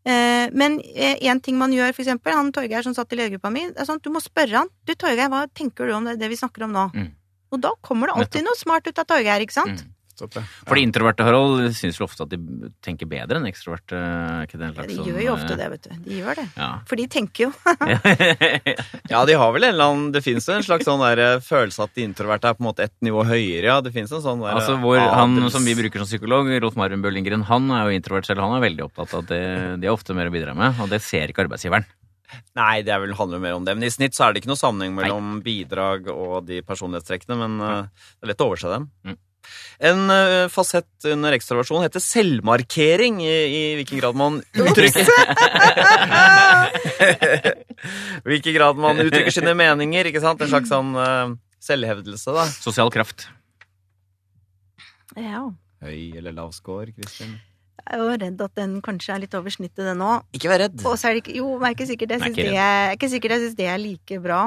Eh, men én ting man gjør, for eksempel, han Torgeir som satt i ledergruppa mi, det er sånn du må spørre han. Du Torgeir, hva tenker du om det, det vi snakker om nå? Mm. Og da kommer det alltid noe smart ut av Torgeir, ikke sant? Mm. Stopp, ja. Fordi introverte, Harald, syns vel ofte at de tenker bedre enn ekstroverte? er ikke det en Ja, de gjør jo ofte eh, det, vet du. De gjør det. Ja. For de tenker jo <laughs> Ja, de har vel en eller annen Det fins en slags sånn der eh, følelse at de introverte er på en måte ett nivå høyere. Ja, det finnes en sånn der Altså, hvor Han adels- som vi bruker som psykolog, Rolf Marvin Bøllingren, han er jo introvert selv. Han er veldig opptatt av at det, de har ofte mer å bidra med, og det ser ikke arbeidsgiveren. Nei, det er vel, handler mer om det. Men i snitt så er det ikke noe sammenheng mellom bidrag og de personlighetstrekkene, men uh, det er lett å overse dem. Mm. En eh, fasett under ekstraversjon heter selvmarkering, i, i hvilken grad man uttrykker <laughs> Hvilken grad man uttrykker sine meninger, ikke sant? En slags sånn uh, selvhevdelse, da. Sosial kraft. Ja. Høy eller lav score, Kristin? Jeg er jo redd at den kanskje er litt over snittet, den òg. Ikke vær redd. Og så er det ikke Jo, men jeg er ikke sikkert jeg syns det, det er like bra.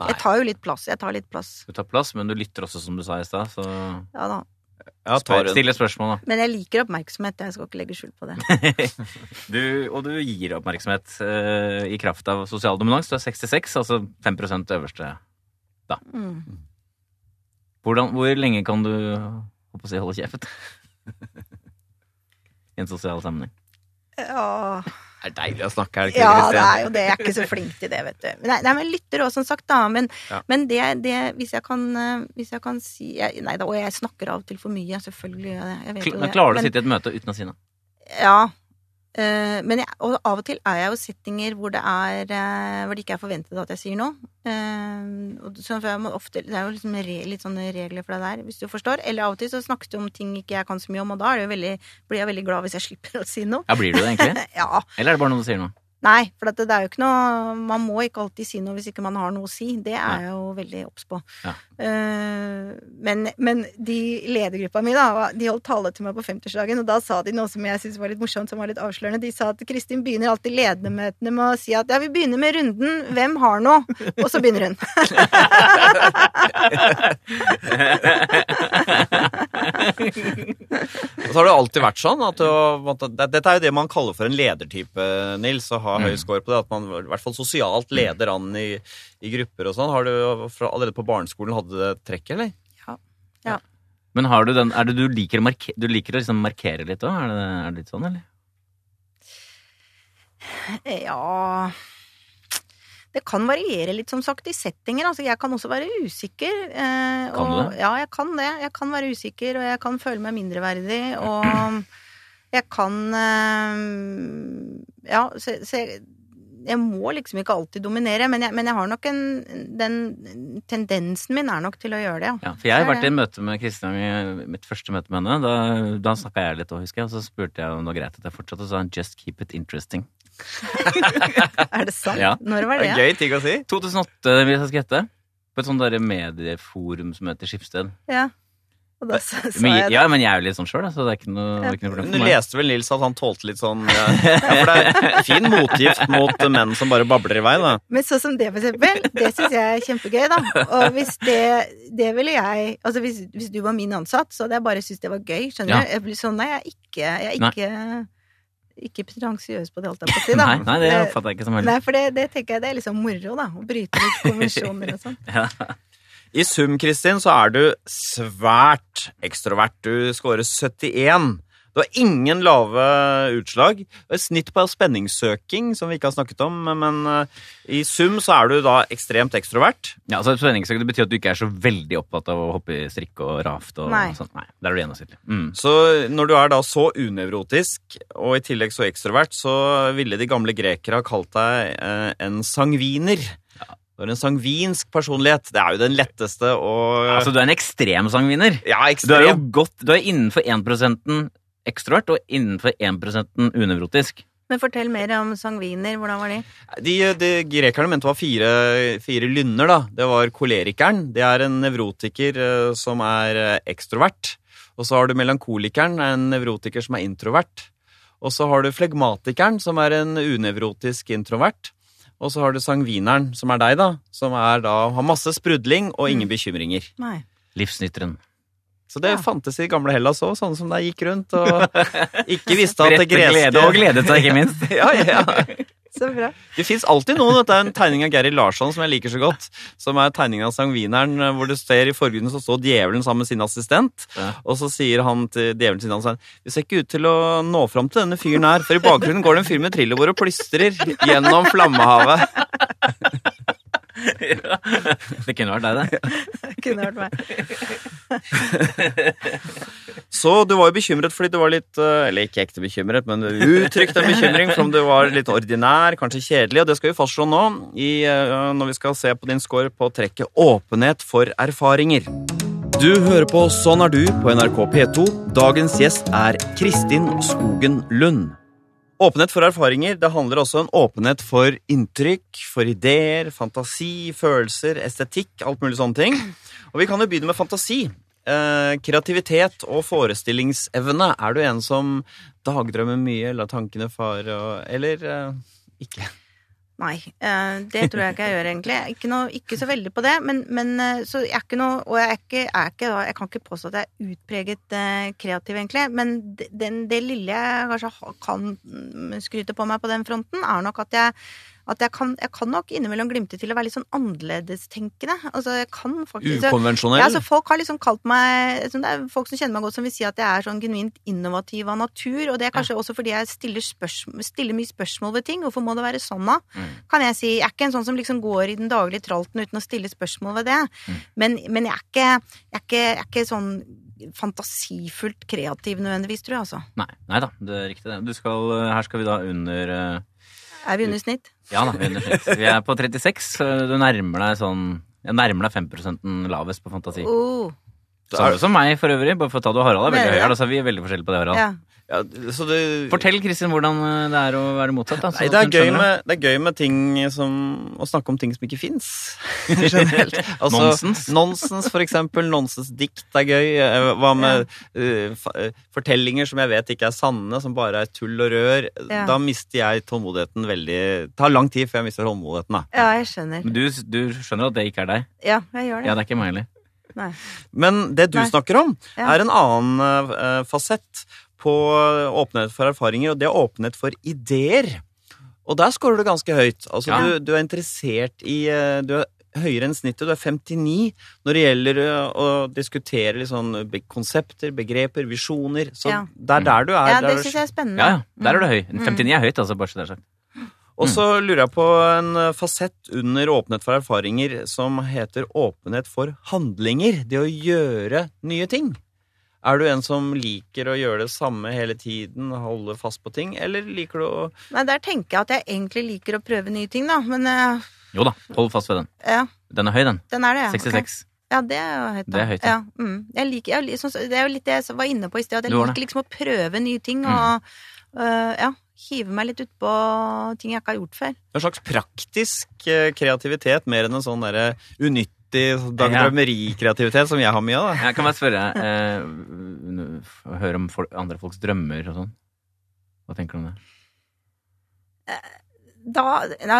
Nei. Jeg tar jo litt plass. Jeg tar litt plass. Du tar plass, men du lytter også, som du sa i stad. Så Ja da. Ja, tar spør, stille spørsmål, da. Men jeg liker oppmerksomhet. Jeg skal ikke legge skjul på det. <laughs> Du, og du gir oppmerksomhet uh, i kraft av sosial dominans. Du er 66, altså 5 øverste. Mm. Hvordan, hvor lenge kan du håper å si, holde kjeft? <laughs> I en sosial sammenheng. Ja. Det er deilig å snakke, er det ikke ja, det er jo det. Jeg er ikke så flink til det, vet du. Nei, nei men lytter også, som sagt, da. Men, Ja. men det, det hvis, jeg kan, eh, hvis jeg kan si jeg, Nei da, og jeg snakker av og til for mye. Selvfølgelig jeg det. Vet Men klarer du å sitte i et møte uten å si noe? Ja. Eh, men jeg, og av og til er jeg jo i settinger hvor det, er, eh, hvor det ikke er forventet at jeg sier noe. Eh, og så jeg må ofte, det er jo liksom re, litt sånne regler for det der, hvis du forstår. Eller av og til så snakker du om ting ikke jeg kan så mye om, og da er veldig, blir jeg veldig glad hvis jeg <laughs> slipper å si noe. Ja, Blir du det egentlig? <laughs> Ja. Eller er det bare noe du sier nå? Nei, for det, er jo ikke noe Man må ikke alltid si noe hvis ikke man har noe å si. Det er jeg jo veldig obs på. Ja. Eh, men, men de ledergruppa mi, da, de holdt tale til meg på 50-årsdagen, og da sa de noe som jeg syntes var litt morsomt, som var litt avslørende. De sa at Kristin begynner alltid ledermøtene med å si at ja, vi begynner med runden, hvem har noe? Og så begynner hun. <laughs> <laughs> <laughs> Og så har det alltid vært sånn at at det- Dette er jo det man kaller for en ledertype, Nils, å ha høy Mm. score på det. At man i hvert fall sosialt leder an i, i grupper og sånn. Har du fra, allerede på barneskolen hadde det trekket, eller? Ja Men har du den Er det du liker å markere, du liker å liksom markere litt òg? Er, er det litt sånn, eller? Ja Det kan variere litt, som sagt, i settinger. Altså, jeg kan også være usikker. Eh, Kan du det? Ja, jeg kan det. Jeg kan være usikker, og jeg kan føle meg mindreverdig, <clears throat> og jeg kan eh, Ja, så, så jeg, jeg må liksom ikke alltid dominere, men jeg, men jeg har nok en Den tendensen min er nok til å gjøre det, ja. Ja, for jeg har vært i møte med Kristian mitt første møte med henne. Da, da snakka jeg litt òg, husker jeg. Og så spurte jeg om det var greit at jeg fortsatte, og så sa han 'just keep it interesting'. <laughs> Er det sant? Ja. Når var Det det? er gøy ting å si. 2008, hvis jeg skal gjette. På et sånt der medieforum som heter Skipsted. Ja. Og da sa, sa Men, jeg det. ja, men jeg er jo litt sånn sjøl, så det er ikke noe, det er ikke noe problem du for meg. leste vel Nils at han tålte litt sånn ja, ja, For det er fin motgift mot menn som bare babler i vei, da. Men sånn som det, for eksempel, det syns jeg er kjempegøy, da. Og hvis det Det ville jeg Altså hvis, hvis du var min ansatt, så hadde jeg bare syntes det var gøy. Skjønner Ja. du? Jeg blir sånn Nei, jeg ikke Jeg er Nei. ikke ikke pretensiøs på det, holdt jeg på å si, da. <laughs> Nei, nei, det oppfatter jeg ikke som heller. Nei, for det, det tenker jeg det er liksom moro, da. Å bryte litt konvensjoner og sånn. <laughs> Ja. I sum, Kristin, så er du svært ekstrovert. Du scorer 71. Du har ingen lave utslag. Og Et snitt på spenningssøking, som vi ikke har snakket om, men eh, i sum så er du da ekstremt ekstrovert. Ja, altså Spenningssøking betyr at du ikke er så veldig opptatt av å hoppe i strikk og raft. og Nei. sånt. Nei, Der er du gjennomsnittlig. Mm. Så når du er da så unevrotisk, og i tillegg så ekstrovert, så ville de gamle grekere ha kalt deg eh, en sangviner. Du har en sangvinsk personlighet. Det er jo den letteste og Altså, du er en ekstrem sangviner. Ja, ekstrem. Du er jo godt, du er innenfor 1 ekstrovert og innenfor 1% unevrotisk. Men fortell mer om sangviner. Hvordan var de? De, de grekerne mente det var fire, fire lynner, da. Det var kolerikeren. Det er en nevrotiker eh, som er eh, ekstrovert. Og så har du melankolikeren, en nevrotiker som er introvert. Og så har du flegmatikeren, som er en unevrotisk introvert. Og så har du sangvineren, som er deg, da. Som er da, har masse sprudling og ingen bekymringer. Nei. Livsnytteren. Så det Ja. fantes i gamle Hellas òg, sånne som deg gikk rundt og <laughs> ikke visste at det greske glede og gledet seg, ikke minst. <laughs> Ja, ja, ja. <laughs> Så bra. Det fins alltid noen. Dette er en tegning av Gary Larsson som jeg liker så godt. Som er tegningen av sangvineren, eh, hvor det ser i forgrunnen så står djevelen sammen med sin assistent. Ja. Og så sier han til djevelen sin assistent Vi ser ikke ut til å nå fram til denne fyren her, for i bakgrunnen går det en fyr med trillebår og plystrer gjennom flammehavet. <laughs> Det kunne vært deg, det. Det <laughs> kunne vært meg. <laughs> Så du var jo bekymret fordi du var litt eh, Eller ikke ekte bekymret, men uttrykt uttrykte en bekymring for om du var litt ordinær, kanskje kjedelig, og det skal vi fastslå nå i, eh, når vi skal se på din score på trekket åpenhet for erfaringer. Du hører på Sånn er du på NRK P2. Dagens gjest er Kristin Skogen Lund. Åpenhet for erfaringer det handler også om åpenhet for inntrykk, for ideer, fantasi, følelser, estetikk, alt mulig sånne ting. Og vi kan jo begynne med fantasi. Eh, kreativitet og forestillingsevne. Er du en som dagdrømmer mye, lar tankene fare, eller eh, ikke? Nei, eh, det tror jeg ikke jeg gjør, egentlig. Ikke, noe, ikke så veldig på det. Men, men eh, så jeg er ikke noe Og jeg ikke, er ikke Jeg kan ikke påstå at jeg er utpreget eh, kreativ, egentlig. Men den, det lille jeg kanskje kan mm, skryte på meg på den fronten, er nok at jeg at jeg kan, jeg kan nok innimellom glimte til å være litt sånn annerledestenkende. Altså, jeg kan faktisk Ukonvensjonell? ja, altså folk har liksom kalt meg liksom, Det er folk som kjenner meg godt, som vil si at jeg er sånn genuint innovativ av natur. Og det er kanskje også fordi jeg stiller, spørsmål, stiller mye spørsmål ved ting. Hvorfor må det være sånn, da? Mm. Kan jeg si. Jeg er ikke en sånn som liksom går i den daglige tralten uten å stille spørsmål ved det. Mm. Men, men jeg, er ikke, jeg, er ikke, jeg er ikke sånn fantasifullt kreativ nødvendigvis, tror jeg, altså. Nei, nei da, det er riktig det. Du skal, her skal vi da under eh, Er vi under snitt? Ja da, vi er under snitt. Vi er på 36, så du nærmer deg sånn Jeg nærmer deg 5% lavest på fantasi. Oh, Samme som meg, for øvrig. Bare for å ta det, Harald er veldig du høy her. så vi er veldig forskjellige på det, Harald. ja. Ja, så det, Fortell, Kristin, hvordan eh, det er å være motsatt. Da, så Nei, det er, gøy med, det er gøy med ting som Å snakke om ting som ikke fins. <laughs> Generelt. <laughs> Altså, Nonsens. Nonsens, for eksempel. Nonsensdikt er gøy. Eh, Hva med ja. eh, fortellinger som jeg vet ikke er sanne, som bare er tull og rør? Ja. Da mister jeg tålmodigheten veldig Det tar lang tid før jeg mister tålmodigheten. da. ja, jeg skjønner. Men du, du skjønner at det ikke er deg? Ja, jeg gjør det. Ja, det er ikke meg heller. Nei. Men det du Nei. snakker om, Ja. er en annen uh, fasett på åpenhet for erfaringer, og det er åpenhet for ideer. Og der scorer du ganske høyt. Altså, Ja. du, du er interessert i eh, Du er høyere enn snittet. Du er 59 når det gjelder eh, å diskutere sånn konsepter, begreper, visjoner. Så Ja. det er der du er. Ja, det syns jeg er spennende. Ja, ja. Der er du høy. Mm. 59 er høyt, altså. Bare så det er sagt. Og så lurer jeg på en eh, fasett under åpenhet for erfaringer som heter åpenhet for handlinger. Det å gjøre nye ting. Er du en som liker å gjøre det samme hele tiden, holde fast på ting, eller liker du å Nei, der tenker jeg at jeg egentlig liker å prøve nye ting, da. Men uh... Jo da, hold fast ved den. ja, Den er høy, den. den er det, ja. Ok. 66. Ja, det er jo høyt, da. Det er høyt, ja. ja. mm. jeg liker, jeg, li- sånn- det er jo litt det jeg var inne på i sted, at jeg liker liksom å prøve nye ting og øh, ja, hive meg litt utpå ting jeg ikke har gjort før. En slags praktisk eh, kreativitet, mer enn en sånn derre i dagdrømmerikreativitet som jeg har mye av. da. Jeg kan bare spørre eh, Høre om folk, andre folks drømmer og sånn. Hva tenker du om det? Da,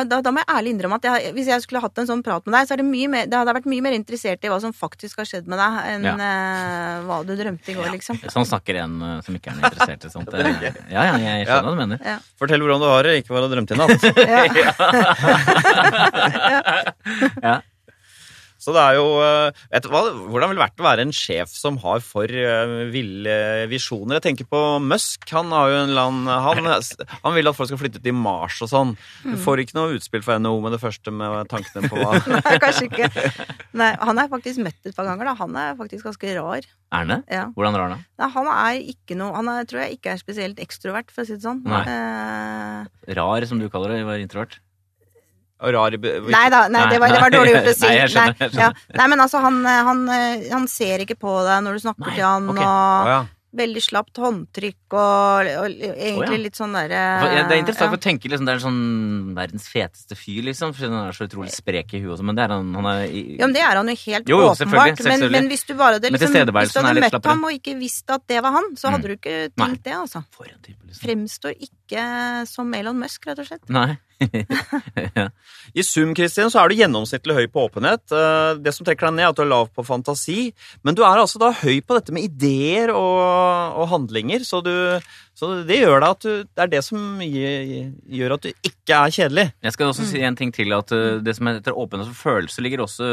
da, da må jeg ærlig innrømme at jeg, hvis jeg skulle hatt en sånn prat med deg, så er det mye mer, det hadde jeg vært mye mer interessert i hva som faktisk har skjedd med deg, enn Ja. eh, hva du drømte i går, liksom. Sånn snakker en eh, som ikke er interessert i sånt. <laughs> Det- Ja, ja, jeg skjønner hva du mener. Fortell hvordan du har det, ikke hva du drømte i natt. Ja. <laughs> <laughs> Så det er jo eh, vet du hva, Hvordan vil det vært å være en sjef som har for eh, ville visjoner? Jeg tenker på Musk. Han har jo en land han, han vil at folk skal flytte til Mars og sånn. Du får ikke noe utspill fra NHO med det første med tankene på hva <laughs> Nei, kanskje ikke. Nei, han er faktisk møtt et par ganger, da. Han er faktisk ganske rar. Er han det? Ja. Hvordan rar, han da? Nei, han er ikke noe Han er, tror jeg ikke er spesielt ekstrovert, for å si det sånn. Nei. Eh, Rar, som du kaller det, var introvert? Rar nei da, nei, det, var, det var dårlig gjort å <laughs> si. Nei, jeg skjønner, jeg skjønner. ja. nei, men altså, han, han, han ser ikke på deg når du snakker til han, okay. Og ja. veldig slapt håndtrykk og, og egentlig oh, ja. litt sånn derre det er interessant ja. å tenke liksom, det er sånn verdens feteste fyr, liksom. For han er så utrolig sprek i huet også, men det er han, han er i, Ja, men det er han jo helt Jo, jo, åpenbart. Men, men hvis du bare hadde, liksom, hvis du hadde møtt slappere. ham og ikke visst at det var han, så hadde Mm. du ikke tenkt det, altså. For en type, liksom. Fremstår ikke som Elon Musk, rett og slett. Nei. Ja. I sum Kristin, så er du gjennomsnittlig høy på åpenhet. Eh, Det som trekker deg ned, er at du er lav på fantasi. Men du er altså da høy på dette med ideer og, og handlinger, så, du, så det gjør deg at du Det er det som gjør at du ikke er kjedelig. Jeg skal også si en ting til, at uh, det som heter åpenhet for følelse ligger også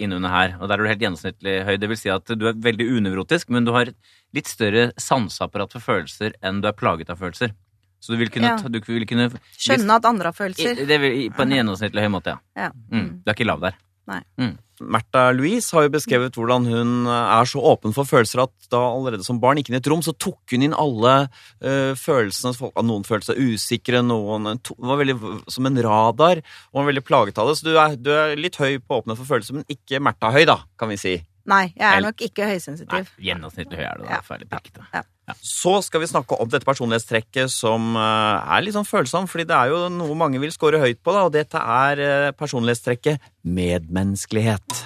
innunder her. Og der er du helt gjennomsnittlig høy. Det vil si at du er veldig unevrotisk, men du har litt større sanseapparat for følelser enn du er plaget av følelser. Så du vil kunne, Ja. du vil kunne Skjønne at andre har I, følelser. det vil, På en gjennomsnittlig høy måte, ja. Ja. Mm. Du er ikke lav der. Märtha Louise har jo beskrevet hvordan hun er så åpen for følelser at da allerede som barn gikk inn i et rom, så tok hun inn alle uh, følelsene. Folk- Noen følte seg usikre, noen to, var veldig som en radar, og var veldig plaget av det. Så du er, du er litt høy på åpenhet for følelser, men ikke Märtha høy, da, kan vi si. Nei, jeg er nok ikke høysensitiv. Nei, gjennomsnittlig høy er du da. Ja. Ferdig Ja. Så skal vi snakke om dette personlighetstrekket som eh, er litt sånn følsom, fordi det er jo noe mange vil score høyt på, da, og dette er eh, personlighetstrekket medmenneskelighet.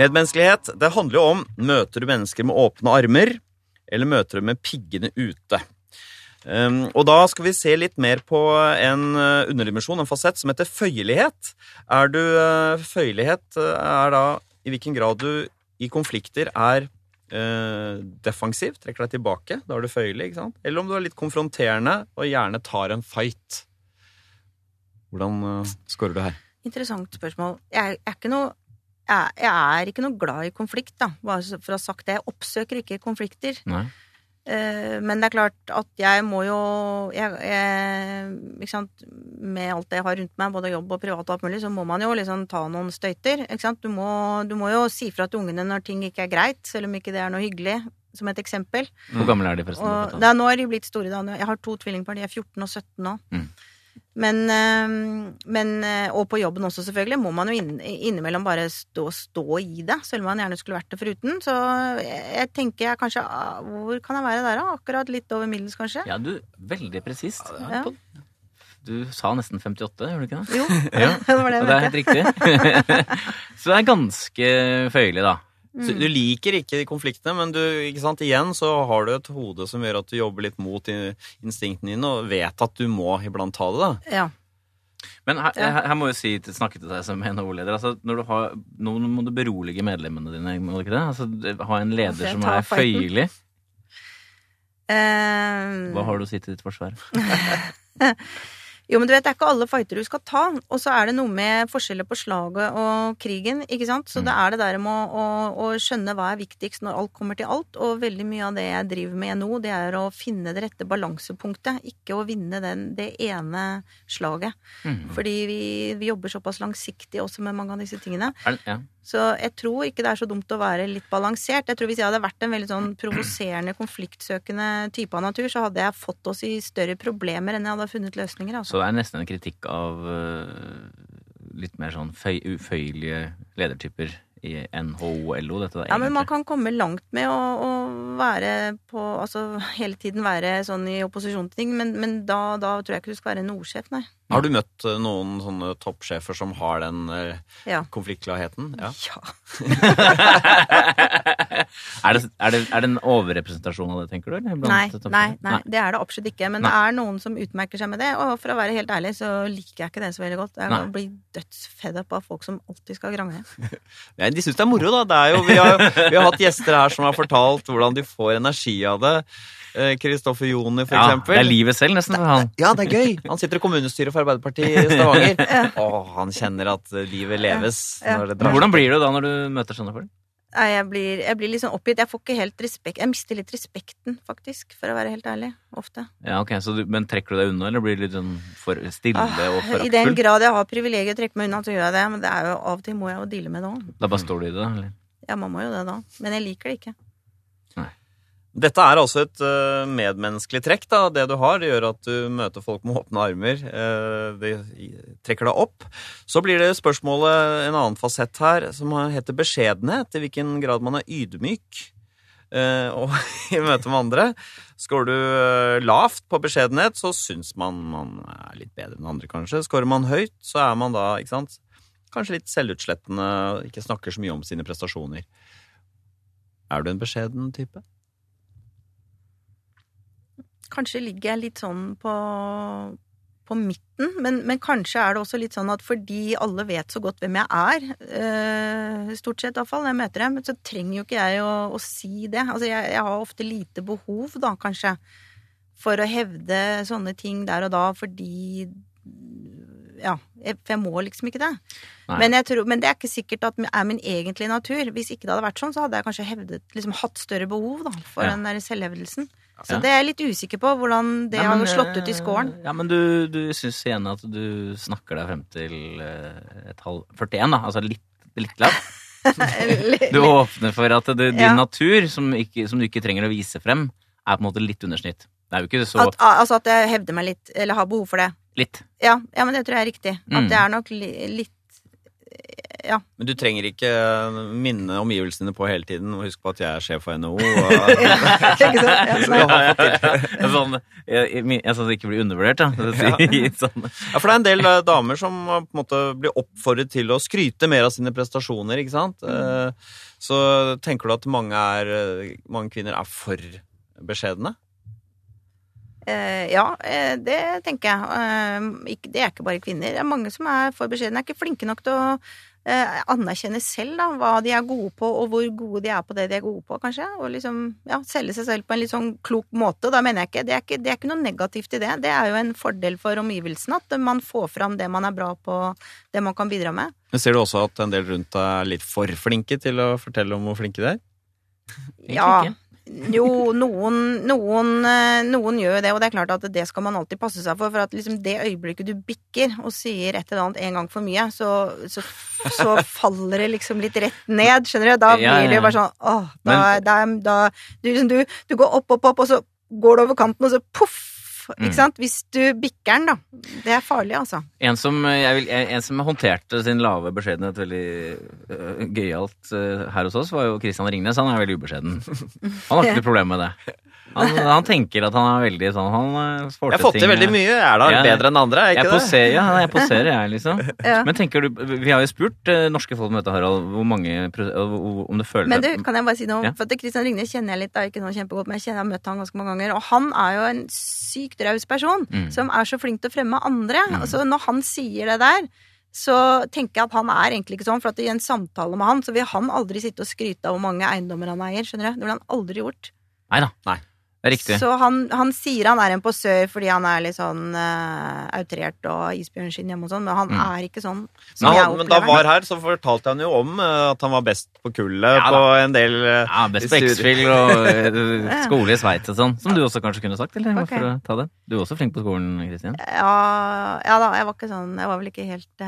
Medmenneskelighet det handler jo om møter du mennesker med åpne armer, eller møter du med piggene ute. Um, og da skal vi se litt mer på en uh, underdimensjon, en fasett, som heter føyelighet. Er du uh, Føyelighet uh, er da i hvilken grad du i konflikter er uh, defensiv, trekker deg tilbake. Da er du føyelig, ikke sant? Eller om du er litt konfronterende og gjerne tar en fight. Hvordan uh, scorer du her? Interessant spørsmål. Jeg er ikke noe jeg er ikke noe glad i konflikt, da, bare for å ha sagt det. Jeg oppsøker ikke konflikter. Nei. Eh, men det er klart at jeg må jo jeg, jeg, sant? Med alt det jeg har rundt meg, både jobb og privat og alt mulig, så må man jo liksom ta noen støyter. Du, må, du må jo si fra til ungene når ting ikke er greit, selv om ikke det er noe hyggelig, som et eksempel. Hvor gammel er de, forresten? Og det er, nå er de blitt store, da. Jeg har to tvillingbarn, de er 14 og 17 nå. Mm. Men, eh, men eh, Og på jobben også, selvfølgelig, må man jo inn, innimellom bare stå, stå i det, selv om man gjerne skulle vært det foruten. Så jeg, jeg tenker jeg kanskje ah, Hvor kan jeg være der, da? Akkurat litt over middels, kanskje? Ja, du, veldig presist. Ja. Du sa nesten 58, gjorde du ikke det? Jo, Ja, <laughs> det var det jeg mente. det er helt riktig. <laughs> Så det er ganske føyelig, da. Så du liker ikke de konfliktene, men du, ikke sant, igjen så har du et hode som gjør at du jobber litt mot instinktene dine, og vet at du må iblant ta det. da. Ja. Men her, her, her må jeg si, snakke til deg som NHO-leder. Altså, har, nå må du berolige medlemmene dine, må du ikke det? Altså, ha en leder som er føyelig. Eh, Hva har du å si til ditt forsvar? <laughs> <laughs> Jo, men du vet, det er ikke alle fighter du skal ta. Og så er det noe med forskjeller på slaget og krigen, ikke sant. Så Mm. det er det der med å, å, å skjønne hva er viktigst når alt kommer til alt. Og veldig mye av det jeg driver med nå, det er å finne det rette balansepunktet. Ikke å vinne den, det ene slaget. Mm. Fordi vi, vi jobber såpass langsiktig også med mange av disse tingene. Ja. Så jeg tror ikke det er så dumt å være litt balansert. Jeg tror Hvis jeg hadde vært en veldig sånn provoserende, konfliktsøkende type av natur, så hadde jeg fått oss i større problemer enn jeg hadde funnet løsninger. Altså. Så det er nesten en kritikk av øh, litt mer sånn føy, uføyelige ledertyper i NHO LO, dette da, Ja, men man kan komme langt med å, å være på Altså hele tiden være sånn i opposisjon til ting, men, men da, da tror jeg ikke du skal være en ordsjef, nei. Har du møtt eh, noen sånne toppsjefer som har den eh, Ja. konfliktklarheten? Ja. Ja. <laughs> Er det, er, det, er det en overrepresentasjon av det, tenker du? Eller? Nei, nei, nei, det er det absolutt ikke. Men det er noen som utmerker seg med det. Og for å være helt ærlig, så liker jeg ikke det så veldig godt. Jeg Nei. blir dødsfed up av folk som alltid skal grange. Ja, <laughs> de syns det er moro, da. Det er jo, vi, har, vi har hatt gjester her som har fortalt hvordan de får energi av det. Kristoffer Joni, for Ja, eksempel. det er livet selv, nesten, for han. Ja, det er gøy! Han sitter i kommunestyret for Arbeiderpartiet i Stavanger. <laughs> Å, han kjenner at livet leves. Ja. Når det Men drar Hvordan blir det da når du møter sånne folk? Nei, jeg blir, jeg blir litt sånn oppgitt. Jeg får ikke helt respekt. Jeg mister litt respekten, faktisk, for å være helt ærlig. Ofte. Ja, ok, så du, Men trekker du deg unna, eller blir du litt sånn for stille Ah, og I den grad jeg har privilegiet å trekke meg unna, så gjør jeg det. Men det er jo, av og til må jeg jo deale med det òg. Da bare står du i det? Eller? Ja, man må jo det da. Men jeg liker det ikke. Dette er altså et eh, medmenneskelig trekk, da. Det du har, det gjør at du møter folk med åpne armer. Eh, det trekker deg opp. Så blir det spørsmålet en annen fasett her, som heter beskjedenhet. I hvilken grad man er ydmyk. Eh, og <laughs> i møte med andre. Skårer du lavt på beskjedenhet, så syns man man er litt bedre enn andre, kanskje. Skårer man høyt, så er man da, ikke sant, kanskje litt selvutslettende, ikke snakker så mye om sine prestasjoner. Er du en beskjeden type? Kanskje ligger jeg litt sånn på, på midten, men, men kanskje er det også litt sånn at fordi alle vet så godt hvem jeg er, eh, stort sett iallfall, når jeg møter dem, så trenger jo ikke jeg å, å si det. Altså, jeg, jeg har ofte lite behov, da, kanskje, for å hevde sånne ting der og da, fordi ja, jeg, for jeg må liksom ikke det. Men, jeg tror, men det er ikke sikkert at er min egentlige natur. Hvis ikke det hadde vært sånn, så hadde jeg kanskje hevdet, liksom, hatt større behov da, for Ja. den der selvhevdelsen. Så det er jeg litt usikker på, hvordan det Nei, men, har slått ut i scoren. eh, Ja, men du, du syns igjen at du snakker deg frem til eh, et halv 41, da. Altså litt, litt lavt. <laughs> <laughs> Du åpner for at det, din Ja. natur, som, ikke, som du ikke trenger å vise frem, er på en måte litt undersnitt. Det er jo ikke så at, altså at jeg hevder meg litt, eller har behov for det. litt. Ja, ja men det tror jeg er riktig. Mm. At det er nok li, litt Ja. Men du trenger ikke minne omgivelsene på hele tiden. Og husk på at jeg er sjef for NHO. Og... <laughs> Ja, sånn, jeg, jeg, jeg sa det ikke blir undervurdert, da. Så <laughs> sånn. Ja, for det er en del eh, damer som eh, på en måte blir oppfordret til å skryte mer av sine prestasjoner, ikke sant? Mm. Så tenker du at mange, er, mange kvinner er for beskjedne? Eh, ja, eh, det tenker jeg. Eh, det er ikke bare kvinner. Det er mange som er for beskjedne. Er ikke flinke nok til å anerkjenne selv da, hva de er gode på, og hvor gode de er på det de er gode på, kanskje. Og liksom ja, selge seg selv på en litt sånn klok måte. Da mener jeg ikke det, er ikke det er ikke noe negativt i det. Det er jo en fordel for omgivelsene at man får fram det man er bra på, det man kan bidra med. Men ser du også at en del rundt deg er litt for flinke til å fortelle om hvor flinke de er? Egentlig Ja. ikke. Jo, noen, noen, eh, noen gjør jo det, og det er klart at det skal man alltid passe seg for. For at liksom det øyeblikket du bikker og sier et eller annet en gang for mye, så, så, så <laughs> faller det liksom litt rett ned, skjønner du? Da blir det ja. jo bare sånn åh, da, Men- da, da du, liksom, du, du går opp, opp, opp, og så går du over kanten, og så poff! Ikke sant? Hvis du bikker den, da. Det er farlig, altså. En som, jeg vil, en som håndterte sin lave beskjedenhet veldig uh, gøyalt uh, her hos oss, var jo Christian Ringnes. Han er veldig ubeskjeden. Han har ikke <laughs> noe problem med det. Han, han tenker at han er veldig sånn Han øh, får Jeg har fått til veldig øh, mye. Jeg er da Ja, bedre enn andre, er jeg Jeg ikke det? ja, jeg poserer, jeg, liksom. <laughs> Ja. Men tenker du Vi har jo spurt eh, norske folk om dette, Harald, hvor mange om du føler Men du, kan jeg bare si noe? Ja. For at Kristian Ringnes kjenner jeg litt, da, ikke noe kjempegodt, men jeg kjenner jeg har møtt han ganske mange ganger. Og han er jo en sykt raus person, Mm. som er så flink til å fremme andre. Mm. Altså, når han sier det der, så tenker jeg at han er egentlig ikke sånn, for at i en samtale med han, så vil han aldri sitte og skryte av hvor mange eiendommer han eier, skjønner du? Det ville han aldri gjort. Nei da. Nei. Riktig. Så han, han sier han er en posør fordi han er litt sånn uh, outrert og isbjørnskinn hjemme og sånn, men han Mm. er ikke sånn som Nei, jeg opplever. men da var her, så fortalte han jo om uh, at han var best på kullet Ja, på en del uh, Ja, Best på. X-Fill og <laughs> skole i Sveits og sånn. Som du også kanskje kunne sagt, eller? Ok. For å ta det. Du er også flink på skolen, Kristin. Ja, ja da, jeg var ikke sånn Jeg var vel ikke helt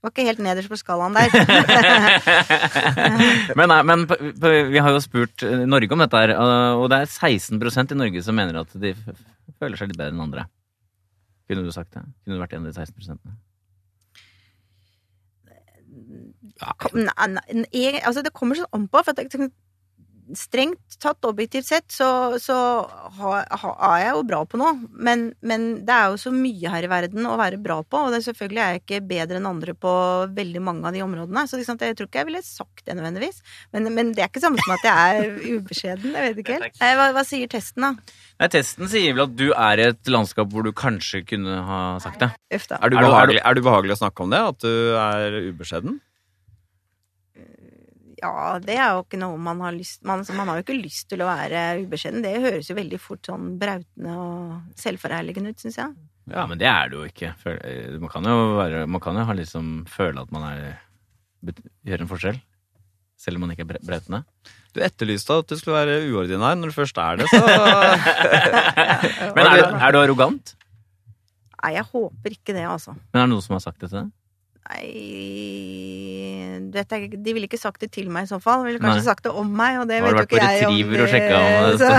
Var ikke helt nederst på skalaen der. <laughs> men, men vi har jo spurt eh, Norge om dette her, og det er 16% i Norge som mener at de føler seg litt bedre enn andre. Kunne du sagt det? Kunne du vært en av de 16 prosentene? Kom, nei, altså det kommer sånn an på. For jeg, strengt tatt, objektivt sett, så, så har, har, er jeg jo bra på noe. Men, men det er jo så mye her i verden å være bra på, og det, selvfølgelig er jeg ikke bedre enn andre på veldig mange av de områdene. Så liksom, jeg tror ikke jeg ville sagt det nødvendigvis. Men, men det er ikke samme som at jeg er <laughs> ubeskjeden. Jeg vet ikke helt. Nei, Hva, hva sier testen, da? Nei, Testen sier vel at du er i et landskap hvor du kanskje kunne ha sagt det. Er du, Er du- er du- behagelig, er du behagelig å snakke om det? At du er ubeskjeden? Ja, det er jo ikke noe man har lyst man, man har jo ikke lyst til å være ubeskjeden. Det høres jo veldig fort sånn brautende og selvforherligende ut, syns jeg. Ja, men det er det jo ikke. Eh, Man kan jo, være, man kan jo ha liksom føle at man er gjør en forskjell. Selv om man ikke er brautende. Du etterlyste at du skulle være uordinær. Når du først er det, så <laughs> Men er du, er du arrogant? Nei, jeg håper ikke det, altså. Men er det noen som har sagt det til deg? Nei dette, De ville ikke sagt det til meg i så fall. De ville kanskje Nei. sagt det om meg, og det Har vet jo ikke jeg om de, og om det <laughs> så-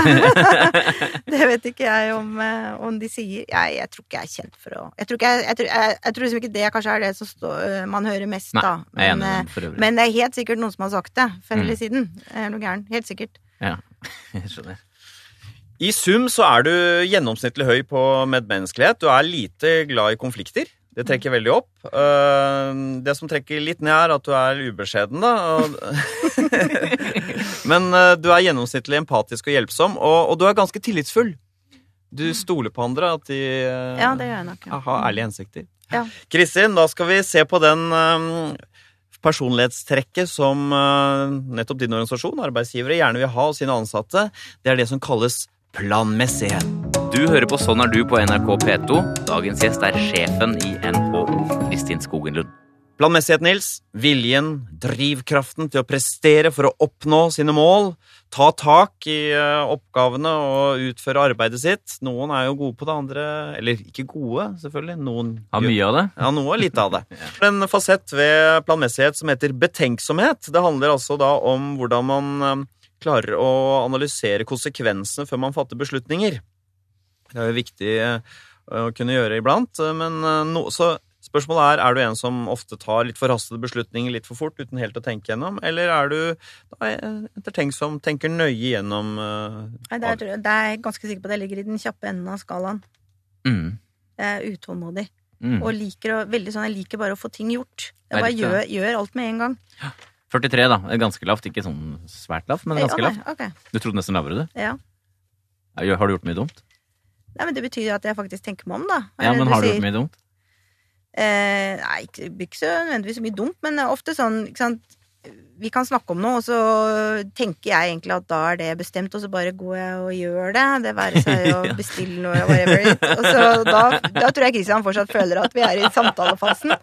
<laughs> Det vet ikke jeg om, eh, om de sier. Jeg, jeg tror ikke jeg er kjent for å Jeg tror, ikke jeg, jeg, jeg, tror liksom ikke det kanskje er det som står, eh, man hører mest, Nei, da. Men, enig eh, men det er helt sikkert noen som har sagt det, før Mm. eller siden. Er noe gæren? Helt sikkert. Ja, <laughs> jeg skjønner. I sum så er du gjennomsnittlig høy på medmenneskelighet. Du er lite glad i konflikter. Det trekker veldig opp. Eh, Det som trekker litt ned, er at du er ubeskjeden, da. <laughs> Men eh, du er gjennomsnittlig empatisk og hjelpsom, og, du er ganske tillitsfull. Du stoler på andre, at de eh, Ja, det gjør jeg nok. Ja. har ærlige hensikter. Ja. Kristin, da skal vi se på den personlighetstrekket som nettopp din organisasjon, arbeidsgivere, gjerne vil ha hos sine ansatte. Det er det som kalles planmessighet. Du hører på Sånn er du på NRK P2. Dagens gjest er sjefen i NHO, Kristin Skogenlund. Planmessighet, Nils. Viljen, drivkraften til å prestere for å oppnå sine mål. Ta tak i eh, oppgavene og utføre arbeidet sitt. Noen er jo gode på det, andre Eller ikke gode, selvfølgelig. Noen Har mye av det. Ja, noe litt av det. <laughs> En fasett ved planmessighet som heter betenksomhet. Det handler altså da om hvordan man eh, klarer å analysere konsekvensene før man fatter beslutninger. Det er jo viktig eh, å kunne gjøre iblant, eh, men eh, no, så spørsmålet er er du en som ofte tar litt forhastede beslutninger litt for fort uten helt å tenke gjennom, eller er du da, ettertenksom, tenker nøye gjennom eh, Nei, det, er, det er jeg ganske sikker på at jeg ligger i den kjappe enden av skalaen. Mm. Jeg er utålmodig. Mm. Og liker å, veldig sånn, jeg liker bare å få ting gjort. Jeg bare gjør, gjør alt med en gang. 43, da. Ganske lavt. Ikke sånn svært lavt, men ganske lavt. Okay, okay. Du trodde nesten lavere, du. Ja. Har du gjort mye dumt? Nei, men Det betyr jo at jeg faktisk tenker meg om, da. Ja, men du har du sier? gjort mye dumt? Eh, nei, ikke, ikke så nødvendigvis så mye dumt, men ofte sånn ikke sant? Vi kan snakke om noe, og så tenker jeg egentlig at da er det bestemt, og så bare går jeg og gjør det. Det være seg å <laughs> bestille noe, whatever. Og så da, da tror jeg Kristian fortsatt føler at vi er i samtalefasen. <laughs>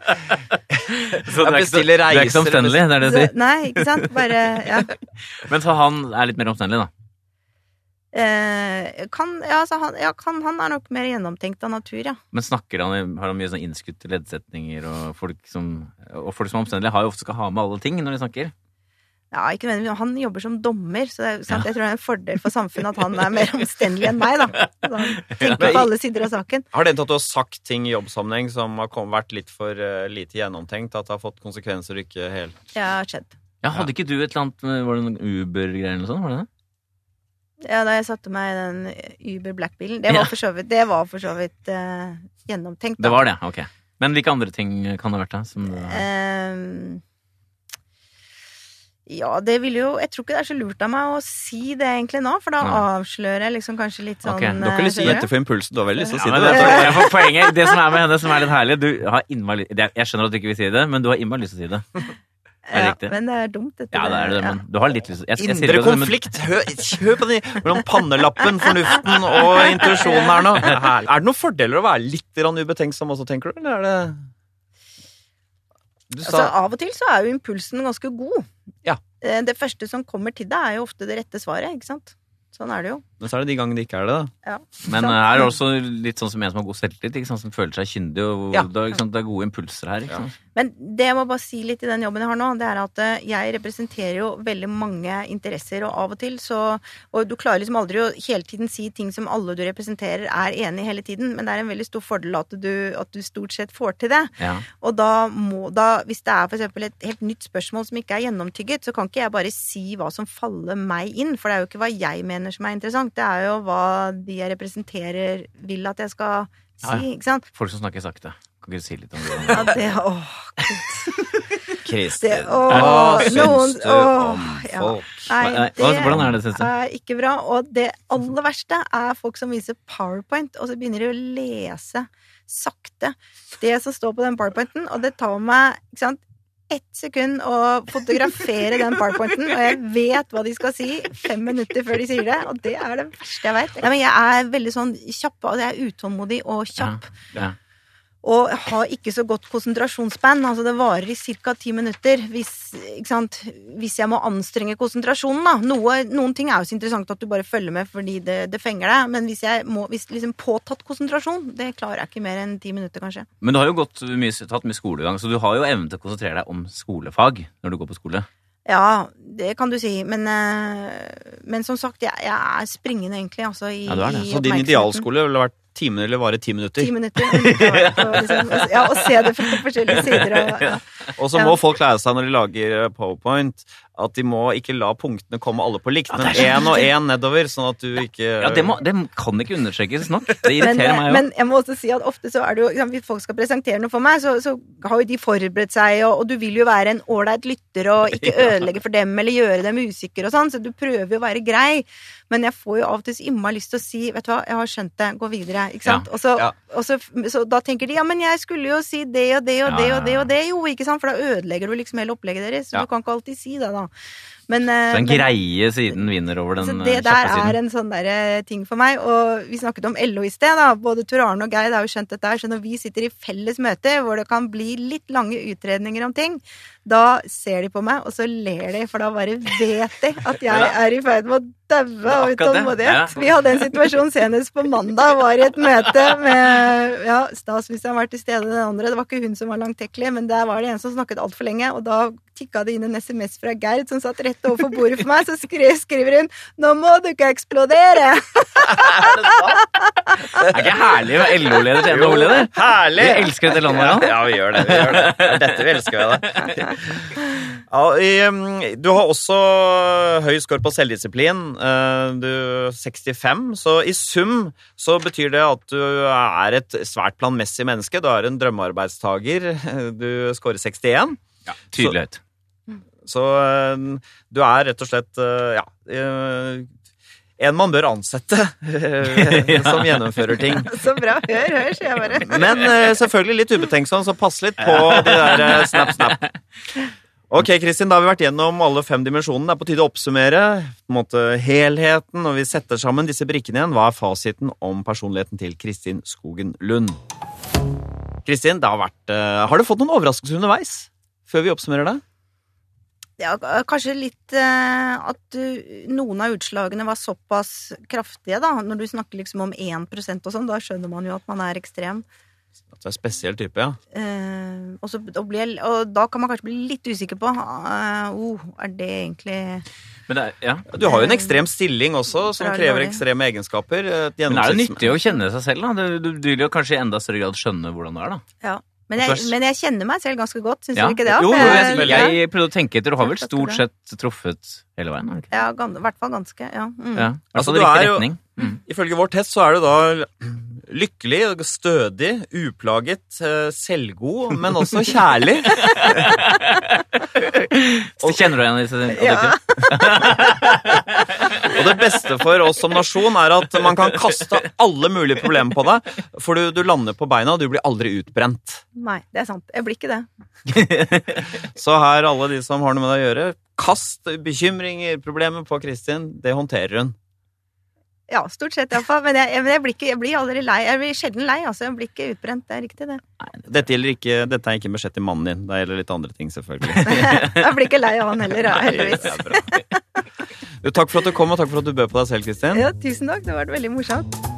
Så du er ikke så- Du er ikke så omstendelig, det er det du sier? nei, ikke sant? Bare Ja. <laughs> Men så han er litt mer omstendelig, da. Eh, kan, ja, altså han, ja kan, han er nok mer gjennomtenkt av natur, ja. Men snakker han, har han mye sånn innskutte leddsetninger, og folk som, og folk som er omstendelige, har jo ofte skal ha med alle ting når de snakker. Ja, ikke nødvendigvis, Han jobber som dommer, så det er, sant? jeg tror det er en fordel for samfunnet at han er mer omstendelig enn meg. da. Så han <laughs> tenker på alle sider av saken. Har det hendt at du har sagt ting i jobbsammenheng som har kom, vært litt for uh, lite gjennomtenkt? At det har fått konsekvenser du ikke helt Ja, skjedd. Ja, Hadde ikke du et eller annet med- Var det noen Uber-greier eller noe sånt? Var det det? Ja, da jeg satte meg i den Uber Black-bilen. Det var Ja. det var for så vidt uh, gjennomtenkt. da. Det var det, ok. Men hvilke andre ting kan det ha vært? da? Som det, Ehm, ja, det ville jo Jeg tror ikke det er så lurt av meg å si det egentlig nå, for da ja. avslører jeg liksom kanskje litt sånn Ok, du har ikke lyst til å eh, gjette for impulsen, du har veldig lyst til å si ja, det. det, er for poenget, det som er med henne som er litt herlig Du har innmari Jeg skjønner at du ikke vil si det, men du har innmari lyst til å si det. <laughs> ja. Men det er dumt, dette. Ja, det er det, men du har litt lyst jeg, jeg, Indre konflikt! Hør, hør på den mellom pannelappen, fornuften og <laughs> intuisjonen her nå. Er. Det noen fordeler å være litt ubetenksom også, tenker du? Eller er det Du Altså, av og til så er jo impulsen ganske god. Ja. Eh, Det første som kommer til deg, er jo ofte det rette svaret, ikke sant? Sånn er det jo. Men så er det de gangene det ikke er det, da. Men eh, her er det også litt sånn som en som har god selvtillit, ikke sant? som føler seg kyndig. og Ja. det, er, ikke sant? det er gode impulser her. ikke sant? Men det jeg må bare si litt i den jobben jeg har nå, det er at eh, jeg representerer jo veldig mange interesser, og av og til så Og du klarer liksom aldri å hele tiden si ting som alle du representerer er enig i hele tiden, men det er en veldig stor fordel at du, at du stort sett får til det. Ja. Og da må da, hvis det er for eksempel et helt nytt spørsmål som ikke er gjennomtygget, så kan ikke jeg bare si hva som faller meg inn, for det er jo ikke hva jeg mener som er interessant, det er jo hva de jeg representerer vil at jeg skal si, Ja, ja. ikke sant? Folk som snakker sakte. Kan ikke du si litt om det? Ja, det, åh, <laughs> Kristin, hva syns du om ja. folk? Nei, Hva- hva- hvordan er det, syns du? er ikke bra. Og det aller verste er folk som viser powerpoint, og så begynner de å lese sakte det som står på den powerpointen, og det tar meg ikke sant, ett sekund å fotografere den powerpointen, og jeg vet hva de skal si fem minutter før de sier det, og det er det verste jeg. Ja, men jeg er veldig sånn kjapp, altså jeg er utålmodig og kjapp. Ja. Og har ikke så godt konsentrasjonsspenn. Altså det varer i ca. ti minutter hvis, hvis jeg må anstrenge konsentrasjonen. Da. Noe, noen ting er jo så interessant at du bare følger med fordi det, det fenger deg. Men hvis jeg må hvis liksom påtatt konsentrasjon, det klarer jeg ikke mer enn ti minutter, kanskje. Men du har jo gått mye, tatt mye skolegang, så du har jo evnen til å konsentrere deg om skolefag når du går på skole. Ja, det kan du si. Men, eh, men som sagt, jeg, jeg er springende egentlig, altså, i, Ja, du er det. Så din idealskole ville vært timen eller vare ti minutter. Ti minutter. Og, liksom, ja, og se det fra forskjellige sider. Og, <laughs> ja. Og så Ja. må folk lære seg når de lager eh, powerpoint, at de må ikke la punktene komme alle på likt, Ja, men én og én nedover, sånn at du ikke Ja, Det, må, det kan ikke understrekes nok. Det Men, irriterer meg jo. men jeg må også si at ofte så er det jo Hvis folk skal presentere noe for meg, så, så har jo de forberedt seg, og, og du vil jo være en ålreit lytter og <laughs> ikke ødelegge for dem eller gjøre dem usikre og sånn, så du prøver jo å være grei. Men jeg får jo av og til så innmari lyst til å si Vet du hva, jeg har skjønt det, gå videre. Ikke sant? Og, så, Ja. og så, så da tenker de ja, men jeg skulle jo si det og det og det og det og det, jo, ikke sant? For da ødelegger du liksom hele opplegget deres. Så Ja. du kan ikke alltid si det, da. Men, eh, Så den men- greie siden vinner over den så siden? det der er en sånn der ting for meg. Og vi snakket om LO i sted, da. Både Tor Arne og Geir har jo skjønt dette her. Så når vi sitter i felles møte hvor det kan bli litt lange utredninger om ting, da ser de på meg, og så ler de, for da bare vet de at jeg er i ferd med å daue av utålmodighet. Vi hadde en situasjon senest på mandag, var i et møte med Ja, statsministeren var til stede, den andre. Det var ikke hun som var langtekkelig, men der var det en som snakket altfor lenge, og da tikka det inn en SMS fra Gerd som satt rett overfor bordet for meg, så skrev, skriver hun 'Nå må du ikke eksplodere'. <laughs> er Det er ikke herlig å være LO-leder til NHO-leder? Herlig! Vi elsker dette landet ja. Ja, vi gjør det. vi gjør det. Det Dette vi elsker ved det. Ja, um, du har også høy skår på selvdisiplin. Eh, Du er 65, så i sum så betyr det at du er et svært planmessig menneske. Du er en drømmearbeidstager. <laughs> Du skårer 61. Ja, tydelighet. Så så du er rett og slett eh, ja, eh, en man bør ansette eh, <laughs> <laughs> som gjennomfører ting. <laughs> Så bra. Hør, hør, sier jeg bare. Men eh, selvfølgelig litt ubetenksom, så pass litt på de der eh, snap, snap. Ok, Kristin, da har vi vært gjennom alle fem dimensjonene. Det er på tide å oppsummere på en måte, helheten, og vi setter sammen disse brikkene igjen. Hva er fasiten om personligheten til Kristin Skogen Lund? Kristin, det har vært Har du fått noen overraskelser underveis? Før vi oppsummerer det? Ja, kanskje litt eh, at uh, noen av utslagene var såpass kraftige, da. Når du snakker liksom om 1% og sånn, da skjønner man jo at man er ekstrem. At du er spesiell type, ja. Eh, og, så, og, blir og da kan man kanskje bli litt usikker på eh, oh, Er det egentlig Men, det er, ja. Du har jo en ekstrem stilling også, som krever ekstreme egenskaper. Et Men er det nyttig å kjenne seg selv, da? Du, du, du vil jo kanskje i enda større grad skjønne hvordan du er, da. Ja. Men jeg, men jeg kjenner meg selv ganske godt, syns Ja. du ikke det? Jo, jeg- jeg, jeg prøvde å tenke etter. Du har vel stort sett truffet hele veien? ikke? Ja, i hvert fall ganske. Ja. Mm. Ja. Altså, du riktig er jo- retning. Mm. Ifølge vår test så er du da lykkelig, stødig, uplaget, eh, selvgod, men også kjærlig. <laughs> og Kjenner du igjen disse Ja. <laughs> Og det beste for oss som nasjon er at man kan kaste alle mulige problemer på deg, for du, du lander på beina, og du blir aldri utbrent. Nei, det er sant. Jeg blir ikke det. <laughs> Så her, alle de som har noe med deg å gjøre, kast bekymringer, problemer på Kristin. Det håndterer hun. Ja, stort sett iallfall. Men jeg, men jeg, blir ikke, jeg blir aldri lei. Jeg blir sjelden lei, altså. Jeg blir ikke utbrent. Det er riktig, det. Dette, gjelder ikke, dette er ikke beskjed til mannen din. Det gjelder litt andre ting, selvfølgelig. <laughs> Jeg blir ikke lei av han heller, heldigvis. Takk for at du kom, og takk for at du bød på deg selv, Kristin. Ja, tusen takk. Det har vært veldig morsomt.